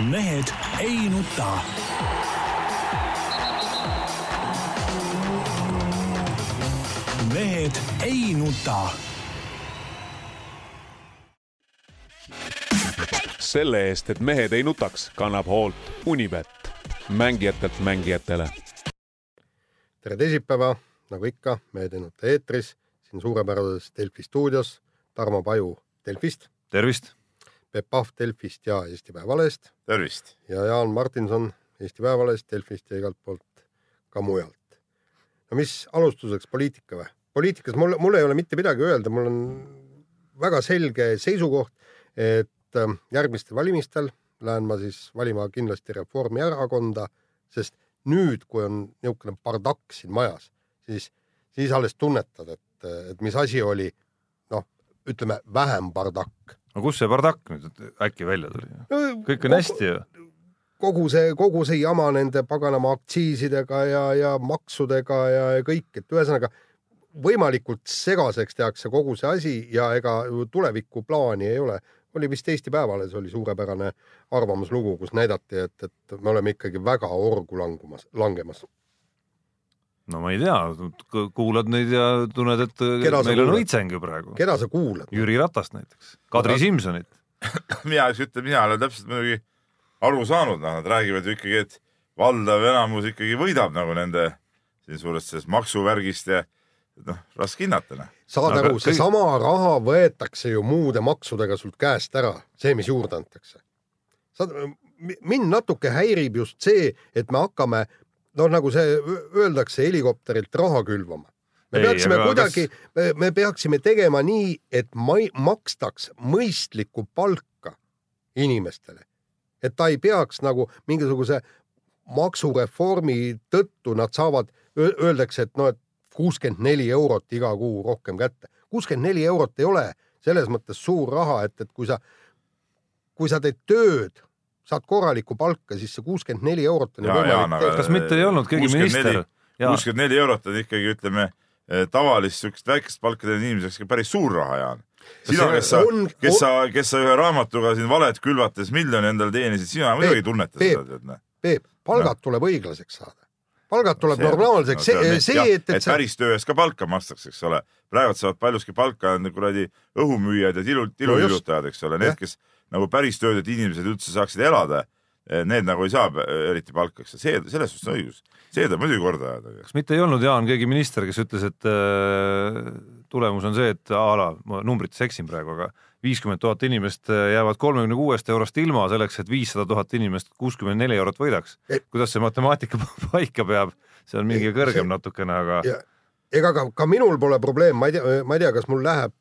mehed ei nuta. mehed ei nuta. selle eest, et mehed ei nutaks, kannab hoolt Unibet, mängijatelt mängijatele. tere teisipäeva, nagu ikka, Mehed ei nuta eetris, siin suurepärases Delfi stuudios Tarmo Paju Delfist, tervist! Peep Pahv Delfist ja Eesti Päevalehest tervist! ja Jaan Martinson Eesti Päevalehest, Delfist ja igalt poolt ka mujalt. no mis alustuseks, poliitika või? poliitikas mul, mul ei ole mitte midagi öelda, mul on väga selge seisukoht, et äh, järgmistel valimistel lähen ma siis valima kindlasti Reformierakonda, sest nüüd, kui on niisugune bardakk siin majas, siis, siis alles tunnetad, et, et mis asi oli, noh, ütleme vähem bardakk no kus see bardakk nüüd äkki välja tuli? kõik on hästi ju. kogu see, kogu see jama nende paganama aktsiisidega ja, ja maksudega ja, ja kõik, et ühesõnaga võimalikult segaseks tehakse kogu see asi ja ega tulevikuplaani ei ole. oli vist Eesti Päevalehes oli suurepärane arvamuslugu, kus näidati, et, et me oleme ikkagi väga orgu langumas, langemas no ma ei tea, kuulad neid ja tunned, et keda meil on õitseng ju praegu. keda sa kuulad? Jüri Ratast näiteks, Kadri Aga... Simsonit mina siis ütlen, mina olen täpselt muidugi aru saanud, noh, nad räägivad ju ikkagi, et valdav enamus ikkagi võidab nagu nende siin suurest sellest maksuvärgist ja noh, raske hinnata noh. saad aru, seesama kõik... raha võetakse ju muude maksudega sult käest ära, see, mis juurde antakse. saad, mind natuke häirib just see, et me hakkame noh, nagu see öeldakse, helikopterilt raha külvama. me ei, peaksime kuidagi kas..., me peaksime tegema nii, et ma makstaks mõistlikku palka inimestele. et ta ei peaks nagu mingisuguse maksureformi tõttu nad saavad, öeldakse, et noh, et kuuskümmend neli eurot iga kuu rohkem kätte. kuuskümmend neli eurot ei ole selles mõttes suur raha, et, et kui sa, kui sa teed tööd saad korralikku palka, siis see kuuskümmend neli eurot on ju võimalik teha. kas mitte ei olnud keegi minister? kuuskümmend neli eurot on ikkagi, ütleme, eh, tavalist siukest väikest palka teeninud inimeseks päris suur raha, Jaan. sina, kes sa, kes sa, kes sa ühe raamatuga siin valet külvates miljoni endale teenisid, sina muidugi ei tunneta Peep, seda, tead. Peep, palgad no. tuleb õiglaseks saada palgad tuleb no, normaalseks no,, see, see, et, et, et päris töö eest ka palka makstakse, eks ole. praegu saavad paljuski palka kuradi õhumüüjad ja tilu, tiluillutajad, eks ole, need, kes nagu päris tööd, et inimesed üldse saaksid elada, eh, need nagu ei saa eh, eriti palka, eks see, selles suhtes on õigus, see tuleb muidugi korda ajada. kas mitte ei olnud, Jaan, keegi minister, kes ütles, et äh, tulemus on see, et a la, ma numbrites eksin praegu, aga viiskümmend tuhat inimest jäävad kolmekümne kuuest eurost ilma selleks, et viissada tuhat inimest kuuskümmend neli eurot võidaks. kuidas see matemaatika paika peab, see on mingi kõrgem natukene, aga ja ega ka, ka minul pole probleem, ma ei tea, ma ei tea, kas mul läheb,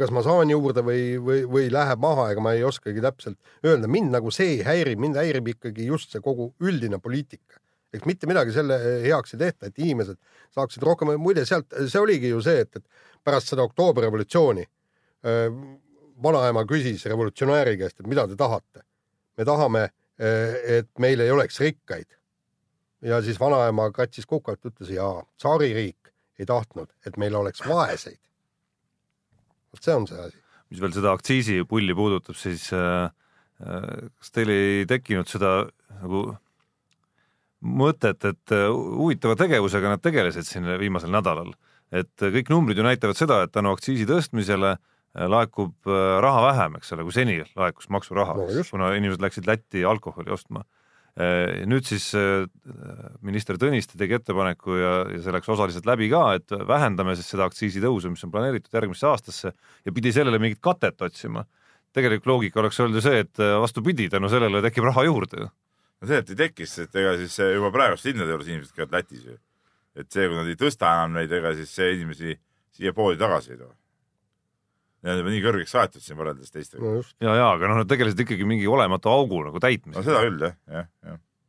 kas ma saan juurde või, või, või läheb maha, ega ma ei oskagi täpselt öelda. mind nagu see ei häiri, mind häirib ikkagi just see kogu üldine poliitika. eks mitte midagi selle heaks ei tehta, et inimesed saaksid rohkem, muide sealt, see oligi ju see, et, et pärast seda oktoobrirevolutsiooni vanaema küsis revolutsionääri käest, et mida te tahate. me tahame, et meil ei oleks rikkaid. ja siis vanaema katsis kukalt, ütles jaa, tsaaririik ei tahtnud, et meil oleks vaeseid. vot see on see asi. mis veel seda aktsiisipulli puudutab, siis äh, äh, kas teil ei tekkinud seda nagu mõtet, et äh, huvitava tegevusega nad tegelesid siin viimasel nädalal, et kõik numbrid ju näitavad seda, et tänu aktsiisi tõstmisele laekub raha vähem, eks ole, kui seni laekus maksuraha no,, kuna inimesed läksid Lätti alkoholi ostma Äh, nüüd siis äh, minister Tõniste tegi ettepaneku ja, ja see läks osaliselt läbi ka, et vähendame siis seda aktsiisitõusu, mis on planeeritud järgmisse aastasse ja pidi sellele mingit katet otsima. tegelik loogika oleks olnud ju see, et äh, vastupidi, tänu sellele tekib raha juurde ju. no see, et ei tekkis, et ega siis juba praeguste hindade juures inimesed käivad Lätis ju. et see, kui nad ei tõsta enam neid, ega siis see inimesi siia poodi tagasi ei too Juba nii kõrgeks aetud siin võrreldes teistega no. ja, ja aga noh, nad tegelesid ikkagi mingi olematu augu nagu täitmisega. no seda küll jah, jah,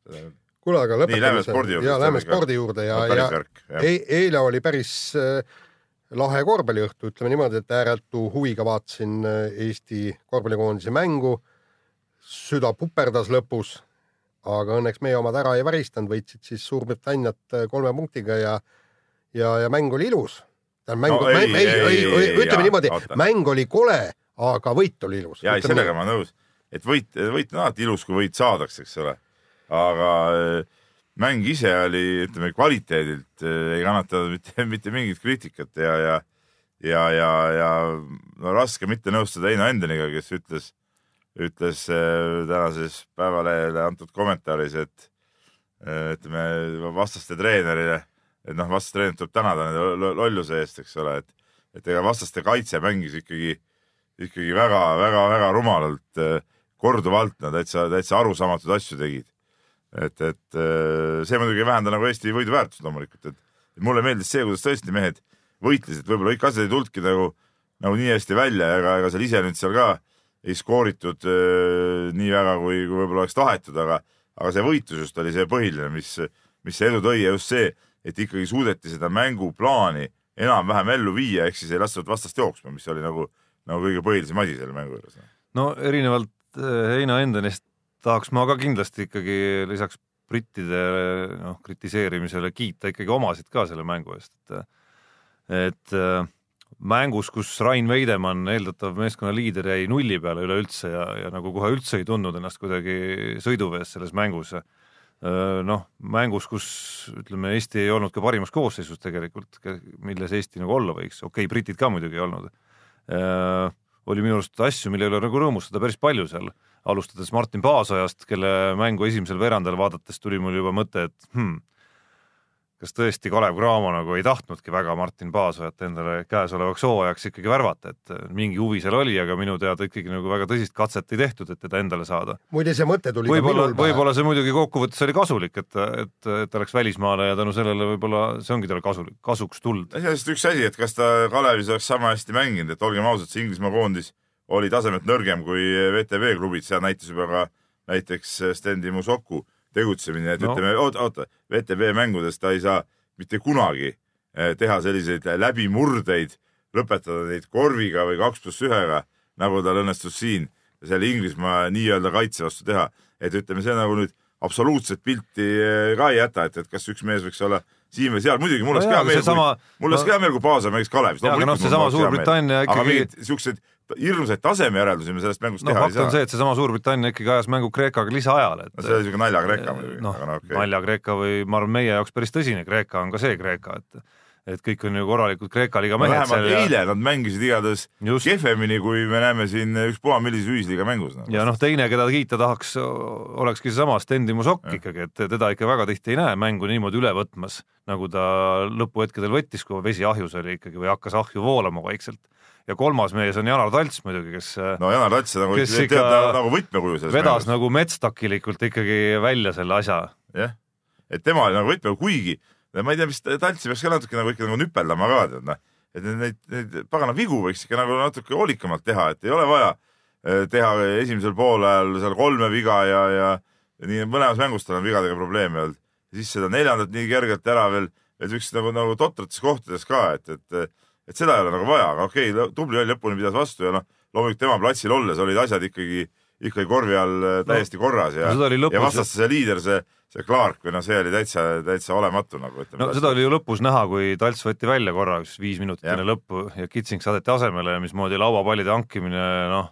jah. kuule, aga lõpetame selle. ja lähme spordi juurde ja, ja, ja e eile oli päris äh, lahe korvpalliõhtu, ütleme niimoodi, et ääretu huviga vaatasin äh, Eesti korvpallikoondise mängu. süda puperdas lõpus, aga õnneks meie omad ära ei väristanud, võitsid siis Suurbritanniat äh, kolme punktiga ja, ja, ja mäng oli ilus mäng no,, ei, ei, ei, ei, ütleme niimoodi, mäng oli kole, aga võit oli ilus. ja ei, sellega ma nõus. et võit, võit on alati ilus, kui võit saadakse, eks ole. aga äh, mäng ise oli, ütleme kvaliteedilt äh, ei kannata mitte, mitte mingit kriitikat ja, ja ja, ja, ja no raske mitte nõustuda Heino Endeniga, kes ütles, ütles äh, tänases Päevalehele antud kommentaaris, et ütleme vastaste treenerile, et noh, vastaste treenerit tuleb tänada nende lo- lolluse eest, eks ole, et et ega vastaste kaitse mängis ikkagi, ikkagi väga-väga-väga rumalalt, korduvalt nad täitsa, täitsa arusaamatuid asju tegid. et, et äh, see muidugi ei vähenda nagu Eesti võidu väärtust loomulikult, et mulle meeldis see, kuidas tõesti mehed võitlesid, võib-olla kõik asjad ei tulnudki nagu, nagu nii hästi välja, ega, ega seal ise nüüd seal ka ei skooritud äh, nii väga, kui, kui võib-olla oleks tahetud, aga, aga see võitlus just oli see põhiline, mis, mis see edu tõi ja just see, et ikkagi suudeti seda mänguplaani enam-vähem ellu viia, ehk siis ei lastud vastast jooksma, mis oli nagu, nagu kõige põhilisem asi selle mängu juures. no erinevalt äh, Heino Endenist tahaks ma ka kindlasti ikkagi lisaks brittide noh, kritiseerimisele kiita ikkagi omasid ka selle mängu eest, et et äh, mängus, kus Rain Veidemann, eeldatav meeskonna liider, jäi nulli peale üleüldse ja, ja nagu kohe üldse ei tundnud ennast kuidagi sõiduvees selles mängus. noh, mängus, kus ütleme, Eesti ei olnud ka parimas koosseisus tegelikult, milles Eesti nagu olla võiks, okei okay,, britid ka muidugi ei olnud. oli minu arust asju, mille üle nagu rõõmustada päris palju seal, alustades Martin Paasojast, kelle mängu esimesel veerandal vaadates tuli mul juba mõte, et hmm, kas tõesti Kalev Cramo nagu ei tahtnudki väga Martin Paasojat endale käesolevaks hooajaks ikkagi värvata, et mingi huvi seal oli, aga minu teada ikkagi nagu väga tõsist katset ei tehtud, et teda endale saada. muide, see mõte tuli võib-olla, võib-olla see muidugi kokkuvõttes oli kasulik, et, et, et ta läks välismaale ja tänu sellele võib-olla see ongi talle kasulik, kasuks tulnud. asjast üks asi, et kas ta Kalevis oleks sama hästi mänginud, et olgem ausad, see Inglismaa koondis oli tasemelt nõrgem kui VTV klubid, seda näitas juba ka näiteks Stendi Musoku tegutsemine, et No. no. ütleme, oota, oota, VTV mängudes ta ei saa mitte kunagi eh, teha selliseid läbimurdeid, lõpetada neid korviga või kaks pluss ühega, nagu tal õnnestus siin selle Inglismaa nii-öelda kaitse vastu teha. et ütleme, see nagu nüüd absoluutset pilti eh, ka ei jäta, et, et kas üks mees võiks olla siin või seal, muidugi mul No oleks jaa, hea aga meel, mul oleks no- hea meel, kui Paasa mängiks Kalevis. Aga noh, seesama Suurbritannia aga ikkagi- mingeid siukseid hirmsaid tasemejäreldusi me sellest mängust noh, teha ei fakt on saa see, et seesama Suurbritannia ikkagi ajas mängu Kreekaga lisaajal, et no see oli siuke nalja Kreeka muidugi, noh no okei. nalja Kreeka või ma arvan, meie jaoks päris tõsine Kreeka on ka see Kreeka, et et kõik on ju korralikud Kreeka liiga no mehed vähemalt seal eile nad mängisid igatahes kehvemini, kui me näeme siin ükspuha millises ühisliiga mängus no.. ja noh, teine, keda kiita tahaks, olekski seesama Stendi Musokk ikkagi, et teda ikka väga tihti ei näe mängu niimoodi üle võtmas, nagu ta lõpuhetkedel võttis, kui vesi ahjus oli ikkagi või hakkas ahju voolama vaikselt. Ja kolmas mees on Janar Talts muidugi, kes no Janar Lats nagu, ikka nagu, võtmekuju selles vedas nagu metstakilikult ikkagi välja selle asja. jah, et tema oli nagu võtmekuju, kuigi ma ei tea, mis Taltsi peaks ka natuke nagu ikka nagu nüpeldama ka tead noh, et neid, neid, pagana vigu võiks ikka nagu natuke hoolikamalt teha, et ei ole vaja eh, teha esimesel poolajal seal kolme viga ja, ja ja nii mõlemas mängus tal on vigadega probleeme olnud. siis seda neljandat nii kergelt ära veel, veel siukses nagu, nagu totrates kohtades ka, et, et, et seda ei ole nagu vaja, aga okei okay,, tubli oli lõpuni pidas vastu ja noh, loomulikult tema platsil olles olid asjad ikkagi, ikkagi korvi all eh, täiesti no, korras ja no ja vastaste see liider, see, see Clark või noh, see oli täitsa, täitsa olematu nagu ütleme. no seda oli ju lõpus näha, kui Talts võeti välja korra, üks viis minutit enne lõppu ja Kitsing saadeti asemele ja mismoodi lauapallide hankimine, noh,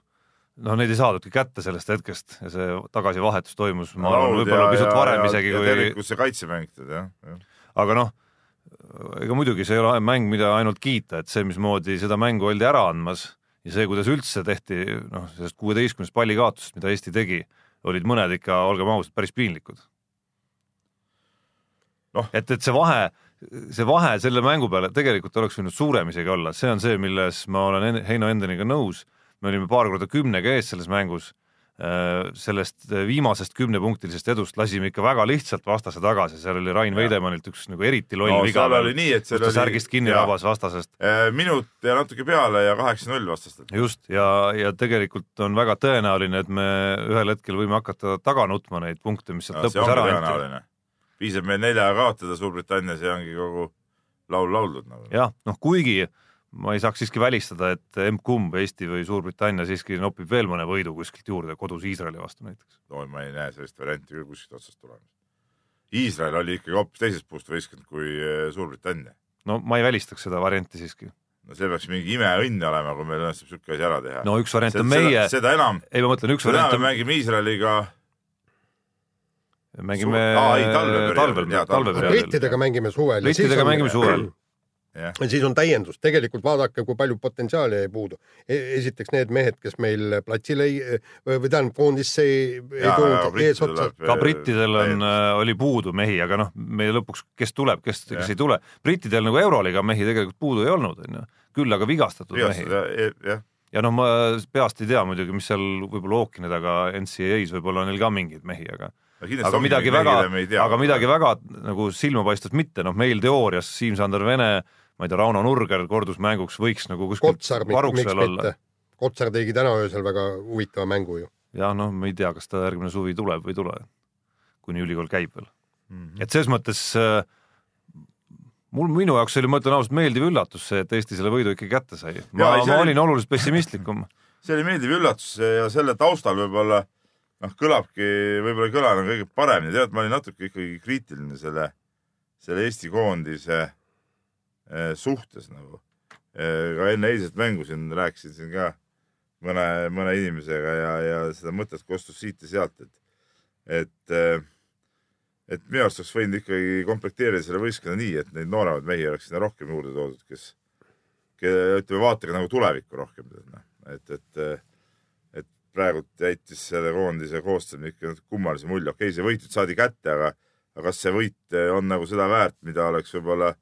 noh, neid ei saadudki kätte sellest hetkest ja see tagasivahetus toimus, ma arvan, võib-olla pisut varem isegi, kui tegelikult see kaitsemäng tead jah, jah. aga noh, ega muidugi see ei ole mäng, mida ainult kiita, et see, mismoodi seda mängu oldi ära andmas ja see, kuidas üldse tehti noh, sellest kuueteistkümnest pallikaotusest, mida Eesti tegi, olid mõned ikka, olgem ausad, päris piinlikud. Noh. et, et see vahe, see vahe selle mängu peale tegelikult oleks võinud suurem isegi olla, see on see, milles ma olen En- Heino Endeniga nõus. me olime paar korda kümnega ees selles mängus sellest viimasest kümnepunktilisest edust lasime ikka väga lihtsalt vastase tagasi, seal oli Rain Veidemannilt üks nagu eriti loll no viga seal oli nii, et seal oli särgist kinni rabas vastasest. eh, minut ja natuke peale ja kaheksa-null vastastelt. just, ja, ja tegelikult on väga tõenäoline, et me ühel hetkel võime hakata taga nutma neid punkte, mis sealt lõpus ära anti. piisab meil nelja kaotada Suurbritannias ja ongi kogu laul lauldud nagu. jah, noh kuigi ma ei saaks siiski välistada, et emb-kumb Eesti või Suurbritannia siiski nopib veel mõne võidu kuskilt juurde kodus Iisraeli vastu näiteks. no ma ei näe sellist varianti küll kuskilt otsast tulemas. Iisrael oli ikkagi hoopis teisest puust võistkond kui eh, Suurbritannia. no ma ei välistaks seda varianti siiski. no see peaks mingi imeõnn olema, kui meil õnnestub siuke asi ära teha. no üks variant on meie, seda enam, ei ma mõtlen, üks seda variant on, mängime Iisraeliga mängime Aa, ei, talveperioodil, talvel, jaa, talveperioodil. brittidega mängime suvel. brittidega mängime suvel. jah, ja siis on täiendus, tegelikult vaadake, kui palju potentsiaali jäi puudu. esiteks need mehed, kes meil platsile ei või tähendab koondisse ei, ei tulnud brittidel eesotsa. läheb- ka brittidel on, täiendus. oli puudu mehi, aga noh, meie lõpuks, kes tuleb, kes, kes ei tule. brittidel nagu Euroliiga mehi tegelikult puudu ei olnud, onju. küll aga vigastatud mehi. vigastada, jah, ja noh, ma peast ei tea muidugi, mis seal võib-olla ookeani taga NCAA-s võib-olla on neil ka mingeid mehi, aga aga midagi väga, aga midagi väga nagu silmapaistvat mitte, noh, meil teoorias Siim-Sander Vene, ma ei tea, Rauno Nurger kordusmänguks võiks nagu kuskil Kotsar, varuks miks veel olla. Kotsar tegi täna öösel väga huvitava mängu ju. jah, noh, ma ei tea, kas ta järgmine suvi tuleb või ei tule, kuni ülikool käib veel. Mhm. et selles mõttes äh, mul, minu jaoks oli, ma ütlen ausalt, meeldiv üllatus see, et Eesti selle võidu ikkagi kätte sai. ma ma oli- olin oluliselt pessimistlikum. see oli meeldiv üllatus ja selle taustal võib-olla noh, kõlabki, võib-olla ei kõla nagu kõige paremini, tead, ma olin natuke ikkagi kriitiline selle, selle Eesti koondise suhtes nagu. ka enne eilset mängu siin rääkisin siin ka mõne, mõne inimesega ja, ja seda mõtet kostus siit ja sealt, et, et, et minu arust oleks võinud ikkagi komplekteerida selle võistkonna nii, et neid nooremaid mehi oleks sinna rohkem juurde toodud, kes, kelle, ütleme, vaatega nagu tulevikku rohkem, et, et, et praegult jättis selle koondise koostamine ikka kummalise mulje, okei okay,, see võit nüüd saadi kätte, aga, aga kas see võit on nagu seda väärt, mida oleks võib-olla,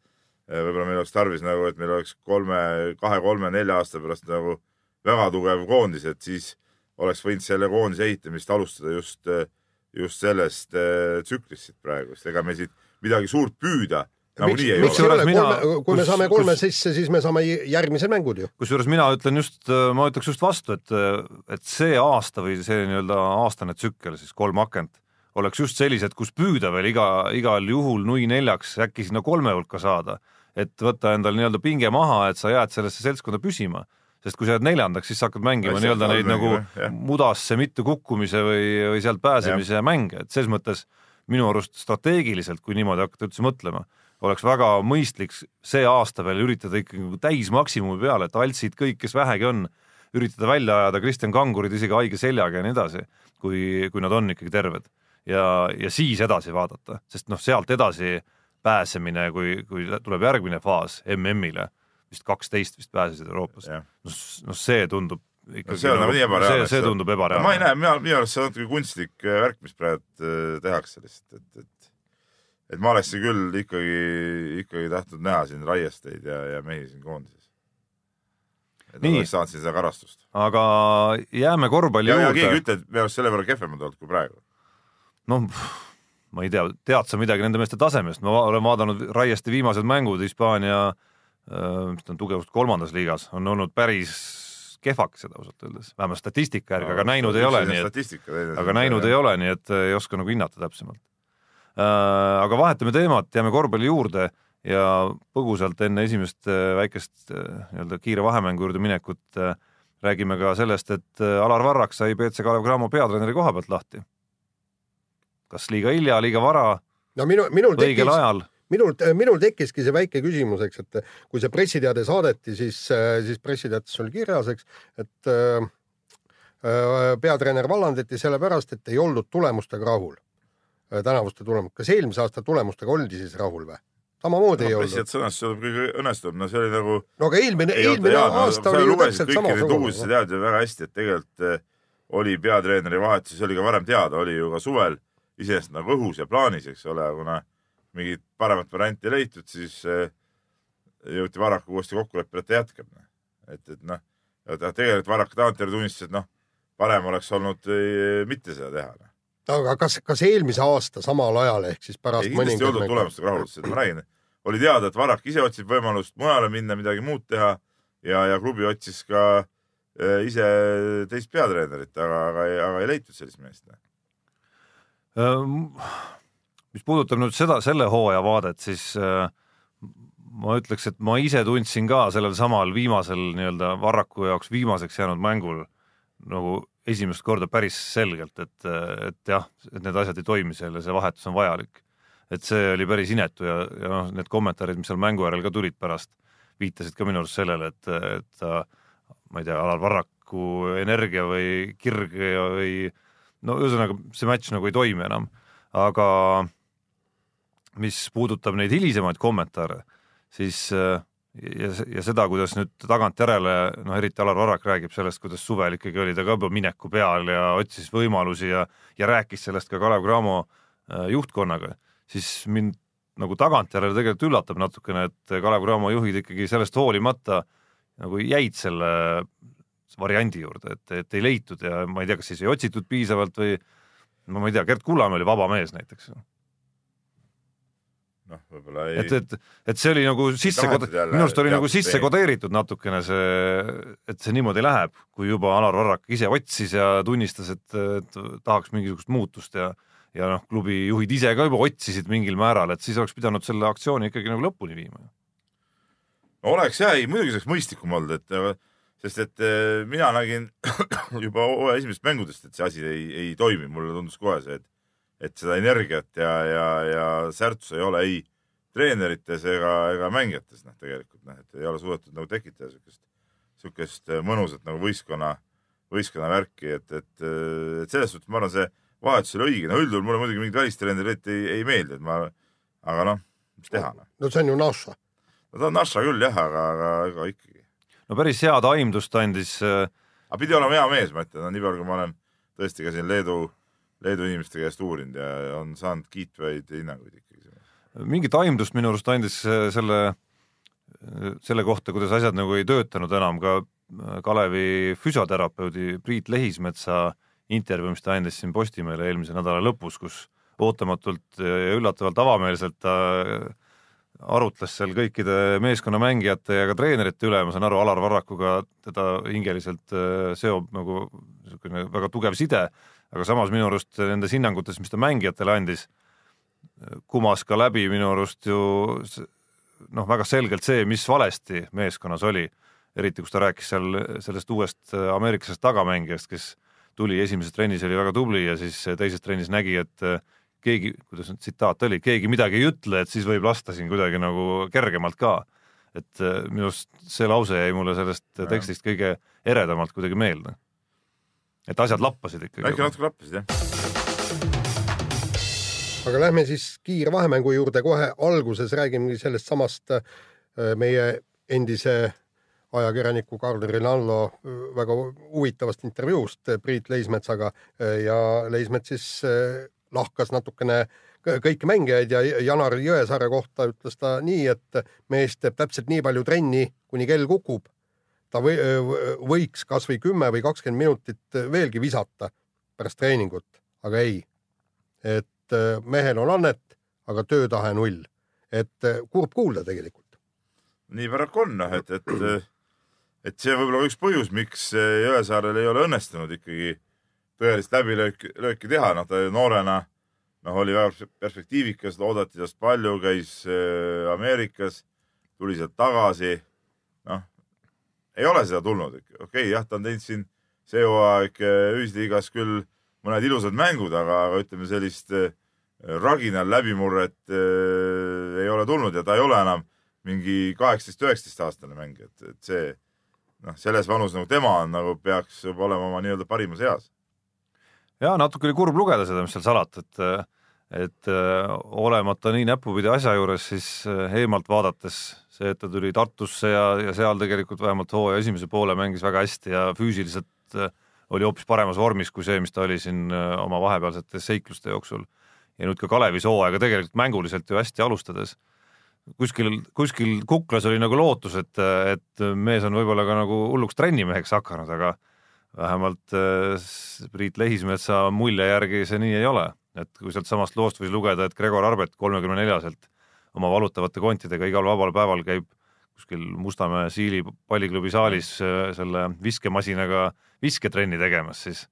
võib-olla meil oleks tarvis nagu, et meil oleks kolme, kahe, kolme, nelja aasta pärast nagu väga tugev koondis, et siis oleks võinud selle koondise ehitamist alustada just, just sellest äh, tsüklist praegu, sest ega me siit midagi suurt püüda nagunii ei miks ole, mina- kui me kus- saame kolme kus- sisse, siis me saame järgmised mängud ju. kusjuures mina ütlen just, ma ütleks just vastu, et, et see aasta või see nii-öelda aastane tsükkel siis kolm akent oleks just sellised, kus püüda veel iga, igal juhul nui neljaks äkki sinna kolme hulka saada, et võtta endal nii-öelda pinge maha, et sa jääd sellesse seltskonda püsima, sest kui sa jääd neljandaks, siis sa hakkad mängima nii-öelda neid nagu jah. mudasse mitte kukkumise või, või sealt pääsemise mänge, et selles mõttes minu arust strateegiliselt, kui niimoodi hakata üldse mõtlema, oleks väga mõistlik see aasta veel üritada ikkagi nagu täismaksimumi peale, et altsid kõik, kes vähegi on, üritada välja ajada Kristjan Kangurid isegi haige seljaga ja nii edasi, kui, kui nad on ikkagi terved. Ja, ja siis edasi vaadata, sest noh, sealt edasi pääsemine, kui, kui tuleb järgmine faas MM-ile, vist kaksteist vist pääsesid Euroopas, jah. noh, see tundub ikkagi no see on nagu nii ebareaalne. see, see tundub ebareaalne. ma ei näe, mina, minu arust see on natuke kunstlik äh, värk, mis praegu äh, tehakse lihtsalt, et, et, et ma oleksin küll ikkagi, ikkagi tahtnud näha siin Raiesteid ja, ja mehi siin koondises. et Nii. oleks saanud siin seda karastust. aga jääme korvpalli ja, ja keegi ei juurde. ütle, et me oleks selle võrra kehvemad olnud kui praegu. noh, ma ei tea, tead sa midagi nende meeste tasemest, ma olen vaadanud Raieste viimased mängud Hispaania, mis ta on tugevust kolmandas liigas, on olnud päris kehvakesed ausalt öeldes, vähemalt statistika järgi, aga näinud ei ole, nii et aga näinud ei ole, nii et ei oska nagu hinnata täpsemalt. aga vahetame teemat, jääme korvpalli juurde ja põgusalt enne esimest äh, väikest äh, nii-öelda kiire vahemängu juurde minekut äh, räägime ka sellest, et äh, Alar Varrak sai BC Kalev Cramo peatreeneri koha pealt lahti. Kas liiga hilja, liiga vara, no minu, minul õigel tekkis, ajal? minul, minul tekkiski see väike küsimus, eks, et kui see pressiteade saadeti, siis, siis pressiteates oli kirjas, eks, et äh, äh, peatreener vallandati sellepärast, et ei oldud tulemustega rahul, tänavuste tulemust. kas eelmise aasta tulemustega oldi siis rahul või? samamoodi ei no, olnud. lihtsalt sõnastus oli kõige õnnestum, no see oli nagu no aga eelmine, ei olnud eelmine no aasta sa oli ju täpselt lugusid, sa samasugune. tead ju väga hästi, et tegelikult eh, oli peatreeneri vahetus, see oli ka varem teada, oli ju ka suvel iseenesest nagu õhus ja plaanis, eks ole, kuna mingit paremat varianti ei leitud, siis eh, jõuti Varraku uuesti kokkuleppele, et ta jätkab. et, et noh, tegelikult Varrak tagantjärele tunnistas, et noh, parem oleks olnud eh, mitte seda teha. aga kas, kas eelmise aasta samal ajal ehk siis pärast ei, kindlasti ei oldud tulemustega rahul, sest ma räägin, oli teada, et Varrak ise otsib võimalust mujale minna, midagi muud teha ja, ja klubi otsis ka eh, ise teist peatreenerit, aga, aga, aga ei leitud sellist meest. Ehm, mis puudutab nüüd seda, selle hooaja vaadet, siis äh, ma ütleks, et ma ise tundsin ka sellel samal viimasel nii-öelda Varraku jaoks viimaseks jäänud mängul nagu esimest korda päris selgelt, et, et jah, et need asjad ei toimi seal ja see vahetus on vajalik. et see oli päris inetu ja, ja noh, need kommentaarid, mis seal mängu järel ka tulid pärast, viitasid ka minu arust sellele, et, et ta, ma ei tea, Alar Varraku energia või kirg või no ühesõnaga see matš nagu ei toimi enam, aga mis puudutab neid hilisemaid kommentaare, siis ja, ja seda, kuidas nüüd tagantjärele, noh eriti Alar Varrak räägib sellest, kuidas suvel ikkagi oli ta ka juba mineku peal ja otsis võimalusi ja, ja rääkis sellest ka Kalev Cramo äh, juhtkonnaga, siis mind nagu tagantjärele tegelikult üllatab natukene, et Kalev Cramo juhid ikkagi sellest hoolimata nagu jäid selle variandi juurde, et, et ei leitud ja ma ei tea, kas siis ei otsitud piisavalt või no ma ei tea, Gerd Kullamäe oli vaba mees näiteks. noh, võib-olla ei. et, et, et see oli nagu sisse, minu arust oli nagu sisse kodeeritud natukene see, et see niimoodi läheb, kui juba Alar Varrak ise otsis ja tunnistas, et, et tahaks mingisugust muutust ja ja noh, klubi juhid ise ka juba otsisid mingil määral, et siis oleks pidanud selle aktsiooni ikkagi nagu lõpuni viima. oleks jah, ei muidugi see oleks mõistlikum olnud, et sest et eh, mina nägin juba hooaja esimesest mängudest, et see asi ei, ei toimi, mulle tundus kohe see, et, et seda energiat ja, ja, ja särtsu ei ole ei treenerites ega, ega mängijates, noh, tegelikult noh, et ei ole suudetud nagu tekitada siukest, siukest mõnusat nagu võistkonna, võistkonna värki, et, et, et selles suhtes ma arvan, see vahetus oli õige, no üldjuhul mulle muidugi mingid välistreenerid ei, ei meeldi, et ma, aga noh, mis teha no.. no see on ju Naša. no ta on Naša küll jah, aga, aga, aga ikkagi. No päris head aimdust andis äh.... aga pidi olema hea mees, ma ütlen, no nii palju, kui ma olen tõesti ka siin Leedu, Leedu inimeste käest uurinud ja on saanud kiitvaid hinnanguid ikkagi. mingit aimdust minu arust andis äh, selle, äh, selle kohta, kuidas asjad nagu ei töötanud enam ka äh, Kalevi füsioterapeudi Priit Lehismetsa äh, intervjuu, mis ta andis siin Postimehele eelmise nädala lõpus, kus ootamatult ja üllatavalt avameelselt ta arutles seal kõikide meeskonna mängijate ja ka treenerite üle, ma saan aru, Alar Varrakuga teda hingeliselt äh, seob nagu niisugune väga tugev side, aga samas minu arust nendes hinnangutes, mis ta mängijatele andis, kumas ka läbi minu arust ju noh, väga selgelt see, mis valesti meeskonnas oli, eriti kus ta rääkis seal sellest uuest ameeriklasest tagamängijast, kes tuli esimeses trennis oli väga tubli ja siis teises trennis nägi, et äh, keegi, kuidas nüüd tsitaat oli, keegi midagi ei ütle, et siis võib lasta siin kuidagi nagu kergemalt ka. et äh, minu arust see lause jäi mulle sellest tekstist kõige eredamalt kuidagi meelde. et asjad lappasid ikkagi. äkki natuke lappasid, jah. aga lähme siis kiire vahemängu juurde kohe alguses räägimegi sellest samast äh, meie endise ajakirjaniku Karl Rinaldo äh, väga huvitavast intervjuust Priit Leismetsaga ja Leismets siis lahkas natukene kõiki mängijaid ja Janar Jõesaare kohta ütles ta nii, et mees teeb täpselt nii palju trenni, kuni kell kukub. ta või, võiks kasvõi kümme või kakskümmend minutit veelgi visata pärast treeningut, aga ei. et mehel on annet, aga töötahe null. et kurb kuulda tegelikult. nii paraku on noh, et, et et see võib olla üks põhjus, miks Jõesaarel ei ole õnnestunud ikkagi tõelist läbilööki, lööki teha, noh ta noorena noh, oli väga perspektiivikas, loodati tast palju, käis äh, Ameerikas, tuli sealt tagasi. noh, ei ole seda tulnud, okei okay,, jah, ta on teinud siin see hooaeg äh, ühisliigas küll mõned ilusad mängud, aga, aga ütleme sellist äh, raginal läbimurret äh, ei ole tulnud ja ta ei ole enam mingi kaheksateist, üheksateist aastane mängija, et, et see noh, selles vanus nagu tema on, nagu peaks olema oma nii-öelda parimas eas. Ja natuke oli kurb lugeda seda, mis seal salata, et et äh, olemata nii näpupidi asja juures, siis äh, eemalt vaadates see, et ta tuli Tartusse ja, ja seal tegelikult vähemalt hooaja esimese poole mängis väga hästi ja füüsiliselt äh, oli hoopis paremas vormis kui see, mis ta oli siin oma vahepealsete seikluste jooksul. ja nüüd ka Kalevis hooaega tegelikult mänguliselt ju hästi alustades kuskil, kuskil kuklas oli nagu lootus, et, et mees on võib-olla ka nagu hulluks trennimeheks hakanud, aga vähemalt äh, Priit Lehismetsa mulje järgi see nii ei ole, et kui sealt samast loost võis lugeda, et Gregor Arbet kolmekümne neljaselt oma valutavate kontidega igal vabal päeval käib kuskil Mustamäe Siili palliklubi saalis äh, selle viskemasinaga visketrenni tegemas, siis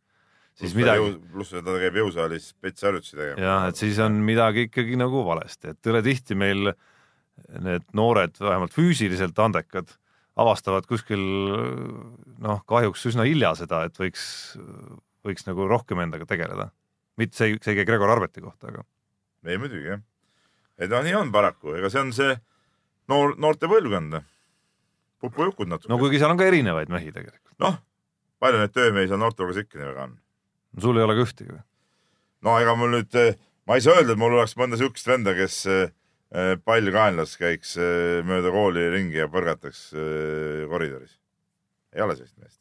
siis pluss midagi. pluss ta käib jõusaalis spetsharjutusi tegemas. jah, et siis on midagi ikkagi nagu valesti, et üle tihti meil need noored, vähemalt füüsiliselt andekad, avastavad kuskil noh, kahjuks üsna hilja seda, et võiks, võiks nagu rohkem endaga tegeleda. mitte see, see ei käi Gregor Arbeti kohta, aga. ei muidugi jah. et noh, nii on paraku, ega see on see noor, noorte põlvkond. pupujukud natuke no kuigi seal on ka erinevaid mehi tegelikult. noh, palju neid töömehi seal noortekogus ikka nii väga on? sul ei ole ka ühtegi või? no ega mul nüüd, ma ei saa öelda, et mul oleks mõnda siukest venda, kes eh, pall kaenlas käiks eh, mööda kooli ringi ja põrgataks eh, koridoris. ei ole sellist meest.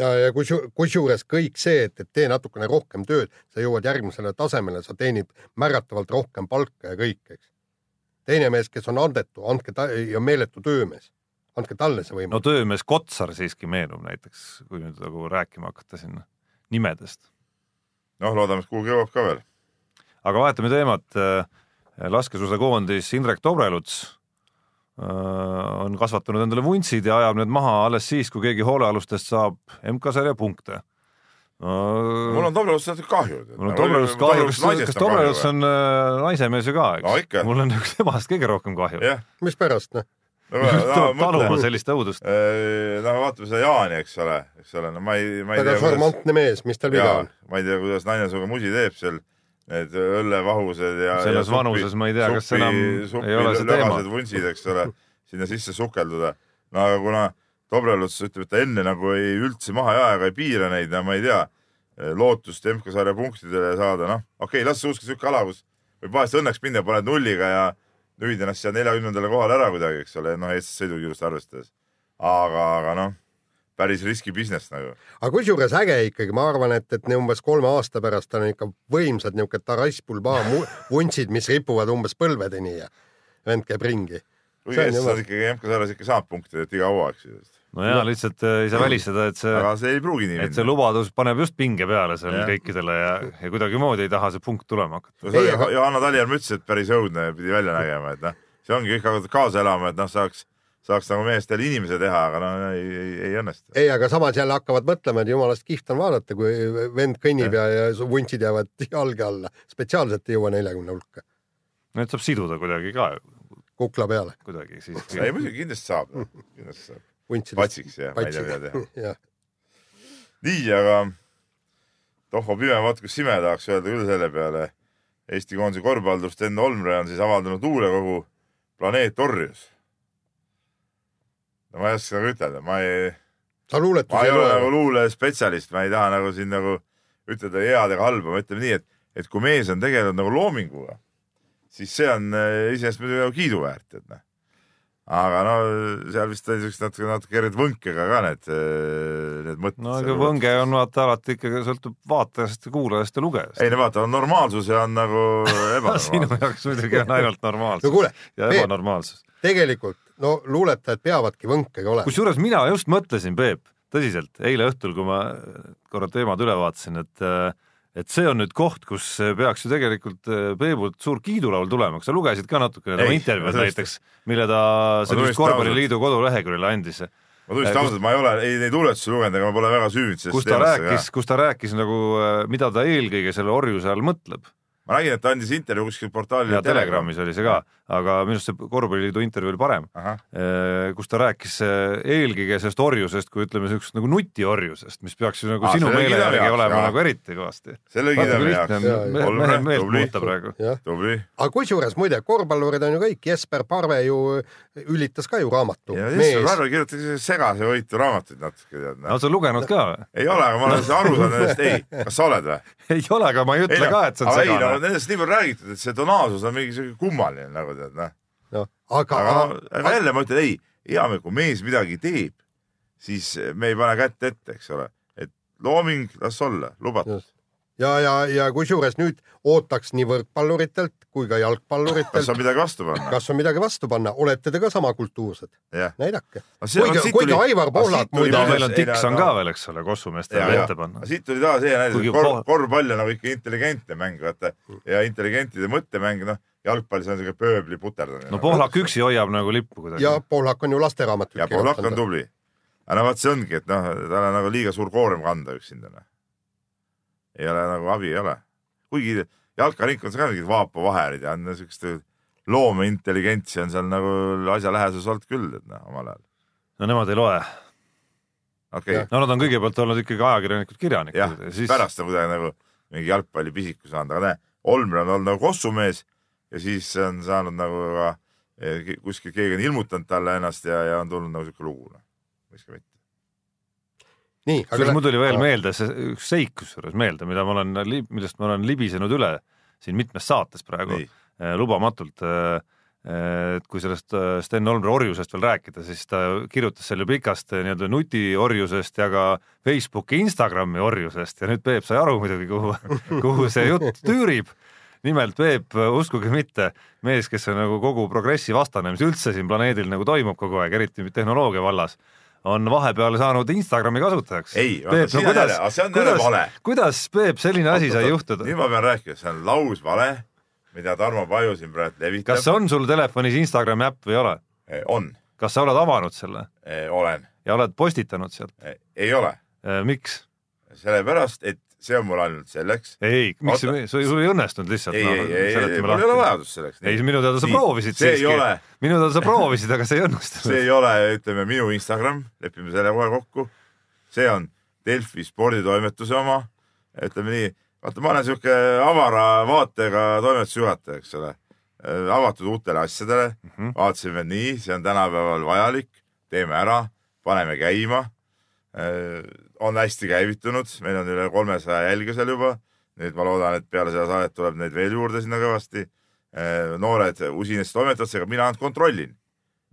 ja, ja kusju- kusjuures kõik see, et, et tee natukene rohkem tööd, sa jõuad järgmisele tasemele, sa teenid märgatavalt rohkem palka ja kõik, eks. teine mees, kes on andetu, andke ta ja meeletu töömees, andke talle see no võimalus. töömees Kotsar siiski meenub näiteks, kui nüüd nagu rääkima hakata siin nimedest. noh, loodame, et kuhugi jõuab ka veel. aga vahetame teemat. Laskesuusakoondis Indrek Tobreluts äh, on kasvatanud endale vuntsid ja ajab need maha alles siis, kui keegi hoolealustest saab MK-sarja punkte. mul on Toblerust natuke kahju. mul on Tobreluts kahju, kas, kas Tobreluts on äh, naisemees ju ka, No eks? mul on üks temast kõige rohkem kahju. jah, mispärast, noh? taluma sellist õudust. no vaatame seda Jaani, eks ole, eks ole, no ma ei, ma ei väga tea, kuidas, šarmantne mees, mis tal viga on? ma ei tea, kuidas naine sinuga musi teeb seal, need õllevahused ja. Selles vanuses ma ei tea, kas enam ei ole see teema. vuntsid, eks ole, sinna sisse sukelduda. no aga kuna Dobreluts ütleb, et ta enne nagu ei üldse maha ei aja ega ei piira neid, no ma ei tea, lootust MK-sarja punktidele saada, noh, okei okay,, las see usk sihuke ala, kus võib vahest õnneks minna, paned nulliga ja nühid ennast seal neljakümnendale kohale ära kuidagi, eks ole, noh, eestlaste sõidukiirust arvestades. aga, aga noh, päris riski business nagu. aga kusjuures äge ikkagi, ma arvan, et, et ne- umbes kolme aasta pärast on ikka võimsad niisugused Tarass Bulba mu- vuntsid, mis ripuvad umbes põlvedeni ja vend käib ringi. See eestlased jumal- ikkagi MK-sarjas ikka saab punkte, et iga hooaeg siis. no ja lihtsalt äh, ei saa välistada, et see, aga see ei pruugi nii et see minna. lubadus paneb just pinge peale seal Jah. kõikidele ja, ja kuidagimoodi ei taha see punkt tulema hakata. no see Ei, oli aga- Johanna Talihärm ütles, et päris õudne pidi välja nägema, et noh, see ongi kõik hakkavad kaasa elama, et noh, saaks, saaks nagu meest jälle inimese teha, aga no ei, ei, ei õnnestu. ei, aga samas jälle hakkavad mõtlema, et jumalast kihvt on vaadata, kui vend kõnnib ja, ja su vuntsid jäävad jalge alla. spetsiaalselt ei jõua neljakümne hulka, Need saab siduda kuidagi ka, kukla peale, kuidagi ei siiski. muidugi kindlasti saab, kindlasti saab. patsiks ja ma ei tea, mida teha. nii, aga tohva pime, vaat kus sime tahaks öelda küll selle peale. Eesti koondise korvpallur Sten Olmre on siis avaldanud luulekogu Planeet Orjus. No ma ei oska nagu ütelda, ma ei sa luuletusi ma ei ei ole nagu luulespetsialist, ma ei taha nagu siin nagu ütelda head ega halba, ma ütlen nii, et, et kui mees on tegelenud nagu loominguga, siis see on äh, iseenesest muidugi nagu kiiduväärt, et noh. aga no seal vist oli siukest natuke, natuke kerget võnkega ka need, need mõtted. no ega võnge on vaata alati ikkagi sõltub vaatajast ja kuulajast ja lugejast. ei no vaata, on normaalsus ja on nagu sinu ebanormaalsus. jaoks muidugi on ainult no normaalsus kuule, ja ebanormaalsus. tegelikult no luuletajad peavadki võnkega olema. kusjuures mina just mõtlesin, Peep, tõsiselt, eile õhtul, kui ma korra teemad üle vaatasin, et et see on nüüd koht, kus peaks ju tegelikult äh, Peebult suur kiidulaul tulema, kas sa lugesid ka natukene tema intervjuud näiteks, mille ta tunnistan sellist korvpalliliidu koduleheküljele andis, ma tunnistan ausalt, ma ei ole ei neid luuletusi lugenud, ega ma pole väga süüvinud kus ta rääkis, kus ta rääkis nagu, mida ta eelkõige selle orjuse all mõtleb ma nägin, et ta andis intervjuu kuskil portaalil. ja Telegramis oli see ka, aga minu arust see korvpalliliidu intervjuu oli parem, kus ta rääkis äh, eelkõige sellest orjusest kui ütleme, niisugusest nagu nutiorjusest, mis peaks ju nagu Aa, sinu meele järgi heaks, olema jaa. nagu eriti kõvasti. me- Olme, mehe meelt tubli. jah, aga kusjuures muide, korvpallurid on ju kõik, Jesper Parve ju ülitas ka ju raamatu. Jesper Parve kirjutas segase võitu raamatuid natuke tead no no.. sa lugenud ka või? ei ole, aga ma olen seda aru saanud nendest, ei, kas sa oled või? ei ole, aga ma ei ütle ka, et see on aga nendest nii palju räägitud, et see tonaalsus on mingi siuke kummaline nagu tead noh. aga, aga aga, aga jälle ma ütlen ei, hea meel, kui mees midagi teeb, siis me ei pane kätt ette, eks ole, et looming, las olla, lubatud. ja, ja, ja kusjuures nüüd ootaks nii võrkpalluritelt kui ka kas jalgpalluritelt, on midagi vastu panna? kas on midagi vastu panna, olete te ka sama kultuursed, jah. näidake. Kuigi kuigi Aivar Pohlak muide meil on ei, Dixon no- ka veel, eks ole, kossumeestele ette panna. siit tuli taas hea näide Kuigi, kor, poh- korvpall on nagu ikka intelligentne mäng, vaata ja intelligentide mõttemäng, noh, jalgpallis on siuke pööbli puterdamine. no Pohlak üksi hoiab nagu lippu kuidagi. ja Pohlak on ju lasteraamatuid ja Pohlak on. tubli. aga no vot, see ongi, et noh, tal on nagu liiga suur koorem kanda üksinda. Ei ole nagu abi ei ole. kuigi jalkaringkonnas ka mingid Vaapo vaherid ja on siukest loomeintelligentsi on seal nagu asja läheduses olnud küll, et noh, omal ajal. no nemad ei loe. okei Jah., no nad on kõigepealt olnud ikkagi ajakirjanikud, kirjanikud, ja, siis pärast on kuidagi nagu mingi jalgpallipisiku saanud, aga näe, Olmer on olnud nagu kossumees ja siis on saanud nagu ka kuskil keegi on ilmutanud talle ennast ja, ja on tulnud nagu siuke lugu, miks ka mitte. nii, kusjuures mul tuli veel Aa. meelde see üks seik kusjuures meelde, mida ma olen, millest ma olen libisenud üle siin mitmes saates praegu nii, eh, lubamatult. et kui sellest eh, Sten Olmre orjusest veel rääkida, siis ta kirjutas selle pikast eh, nii-öelda nutiorjusest ja ka Facebooki, Instagrami orjusest ja nüüd Peep sai aru muidugi, kuhu, kuhu see jutt tüürib. nimelt Peep, uskuge mitte, mees, kes on nagu kogu progressi vastane, mis üldse siin planeedil nagu toimub kogu aeg, eriti tehnoloogia vallas, on vahepeal saanud Instagrami kasutajaks. ei, sina jälle, aga see on jälle vale. kuidas Peep selline asi sai juhtuda? nüüd ma pean rääkima, see on lausvale, mida Tarmo Paju siin praegu levitab. kas on sul telefonis Instagrami äpp või ei ole? on, kas sa oled avanud selle olen, ja oled postitanud sealt? ei ole, miks? sellepärast et see on mul ainult selleks. ei, miks Oota., sul ei õnnestunud lihtsalt? ei, ei, ei, ei, mul ei ole vajadust selleks. ei, minu teada sa Nii, proovisid see siiski minu teada sa proovisid, aga see ei see õnnestunud. ei ole, ütleme minu Instagram, lepime selle kohe kokku. see on Delfi sporditoimetuse oma, ütleme nii, vaata, ma olen sihuke avara vaatega toimetusjuhataja, eks ole. avatud uutele asjadele mm. -hmm. vaatasime nii, see on tänapäeval vajalik, teeme ära, paneme käima. On hästi käivitunud, meil on üle kolmesaja jälgija seal juba. nüüd ma loodan, et peale seda saadet tuleb neid veel juurde sinna kõvasti. noored usinasti toimetavad, seega mina ainult kontrollin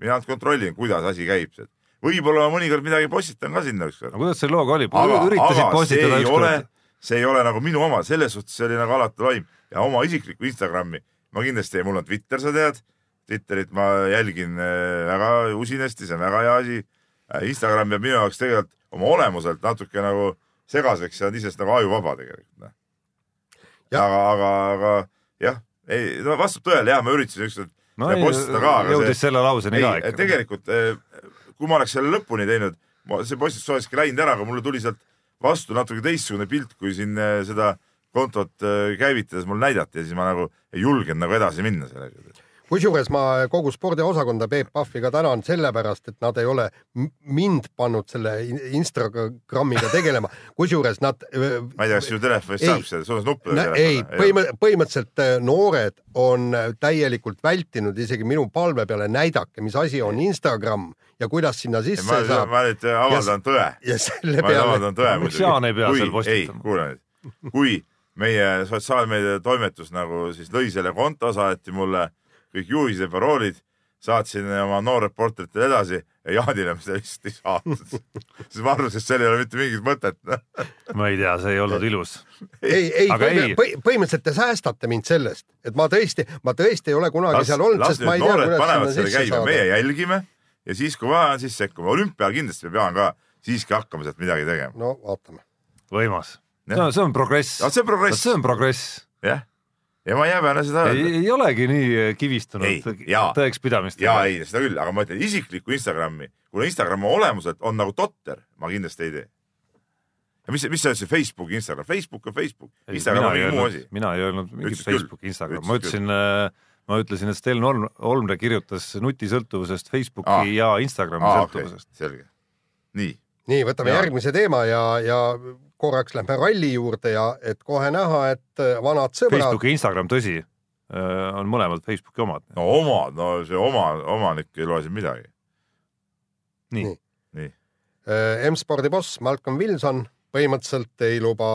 mina ainult kontrollin, kuidas asi käib. võib-olla ma mõnikord midagi postitan ka sinna ükskord no. kuidas see looga oli? aga, üritasid aga postitada ei ole ükskord?, see ei ole nagu minu oma, selles suhtes see oli nagu alati laim ja oma isiklikku Instagrami ma kindlasti, mul on Twitter, sa tead. Twitterit ma jälgin äh, väga usinasti, see on väga hea asi. Instagram jääb minu jaoks tegelikult oma olemuselt natuke nagu segaseks ja on iseenesest nagu ajuvaba tegelikult. Ja- aga, aga, aga jah, ei no vastab tõele jah, ma üritasin ükskord no postitada ka, aga jõudis see selle lauseni ka ikka. tegelikult eh, kui ma oleks selle lõpuni teinud, see postitus olekski läinud ära, aga mulle tuli sealt vastu natuke teistsugune pilt, kui siin eh, seda kontot käivitades mul näidati ja siis ma nagu ei julgenud nagu edasi minna sellega. Kusjuures ma kogu spordiosakonda Peep Pahvi ka tänan sellepärast, et nad ei ole mind pannud selle in- Instagramiga tegelema, kusjuures nad. ma ei tea, kas sinu telefonist Ei. saab seda, sul on nuppe ei, põhimõtteliselt, põhimõtteliselt äh, noored on täielikult vältinud isegi minu palve peale näidake, mis asi on Instagram ja kuidas sinna sisse ma, saab ma nüüd avaldan tõe. ja selle ma nüüd peale avaldan tõe Miks Jaan ei pea seal postitama? kuule nüüd, kui meie sotsiaalmeedia toimetus nagu siis lõi selle konto, saati mulle kõik juhised paroolid, saatsin oma noorreporteritele edasi ja Jaanile ma seda lihtsalt ei saatnud. siis ma arvasin, et seal ei ole mitte mingit mõtet. ma ei tea, see ei olnud ilus. ei, ei, Aga ei. põhi, põhimõtteliselt te säästate mind sellest, et ma tõesti, ma tõesti ei ole kunagi seal olnud, las sest ma ei tea, kuidas sinna sisse käima, meie saada. jälgime ja siis, kui vaja on, siis sekkume. olümpial kindlasti ma pean ka siiski hakkama sealt midagi tegema. no vaatame. võimas. See on, progress. see on progress see, on progress. jah. Ja ma ei häbene seda ei, öelda. ei olegi nii Ei, kivistunud tõekspidamist. ja ei, seda küll, aga ma ütlen isiklikku Instagrami, kuna Instagram olemuselt on nagu totter, ma kindlasti ei tee. ja mis, mis sa ütlesid, Facebook, Instagram, Facebook on Facebook, Instagram on mingi muu asi. mina ei öelnud mingit. Facebook, Instagram, ma ütlesin, ma ütlesin, et Sten Olm-, Olmre kirjutas nutisõltuvusest Facebooki Aa. ja Instagrami okei sõltuvusest., selge. nii, nii, võtame Jaa. järgmise teema ja, ja korraks lähme ralli juurde ja et kohe näha, et äh, vanad sõbrad, Facebook ja Instagram, tõsi, on mõlemad Facebooki omad. no omad, no see oma, omanik ei loe siin midagi. nii Nii., nii, äh, M-spordi boss Malcolm Wilson põhimõtteliselt ei luba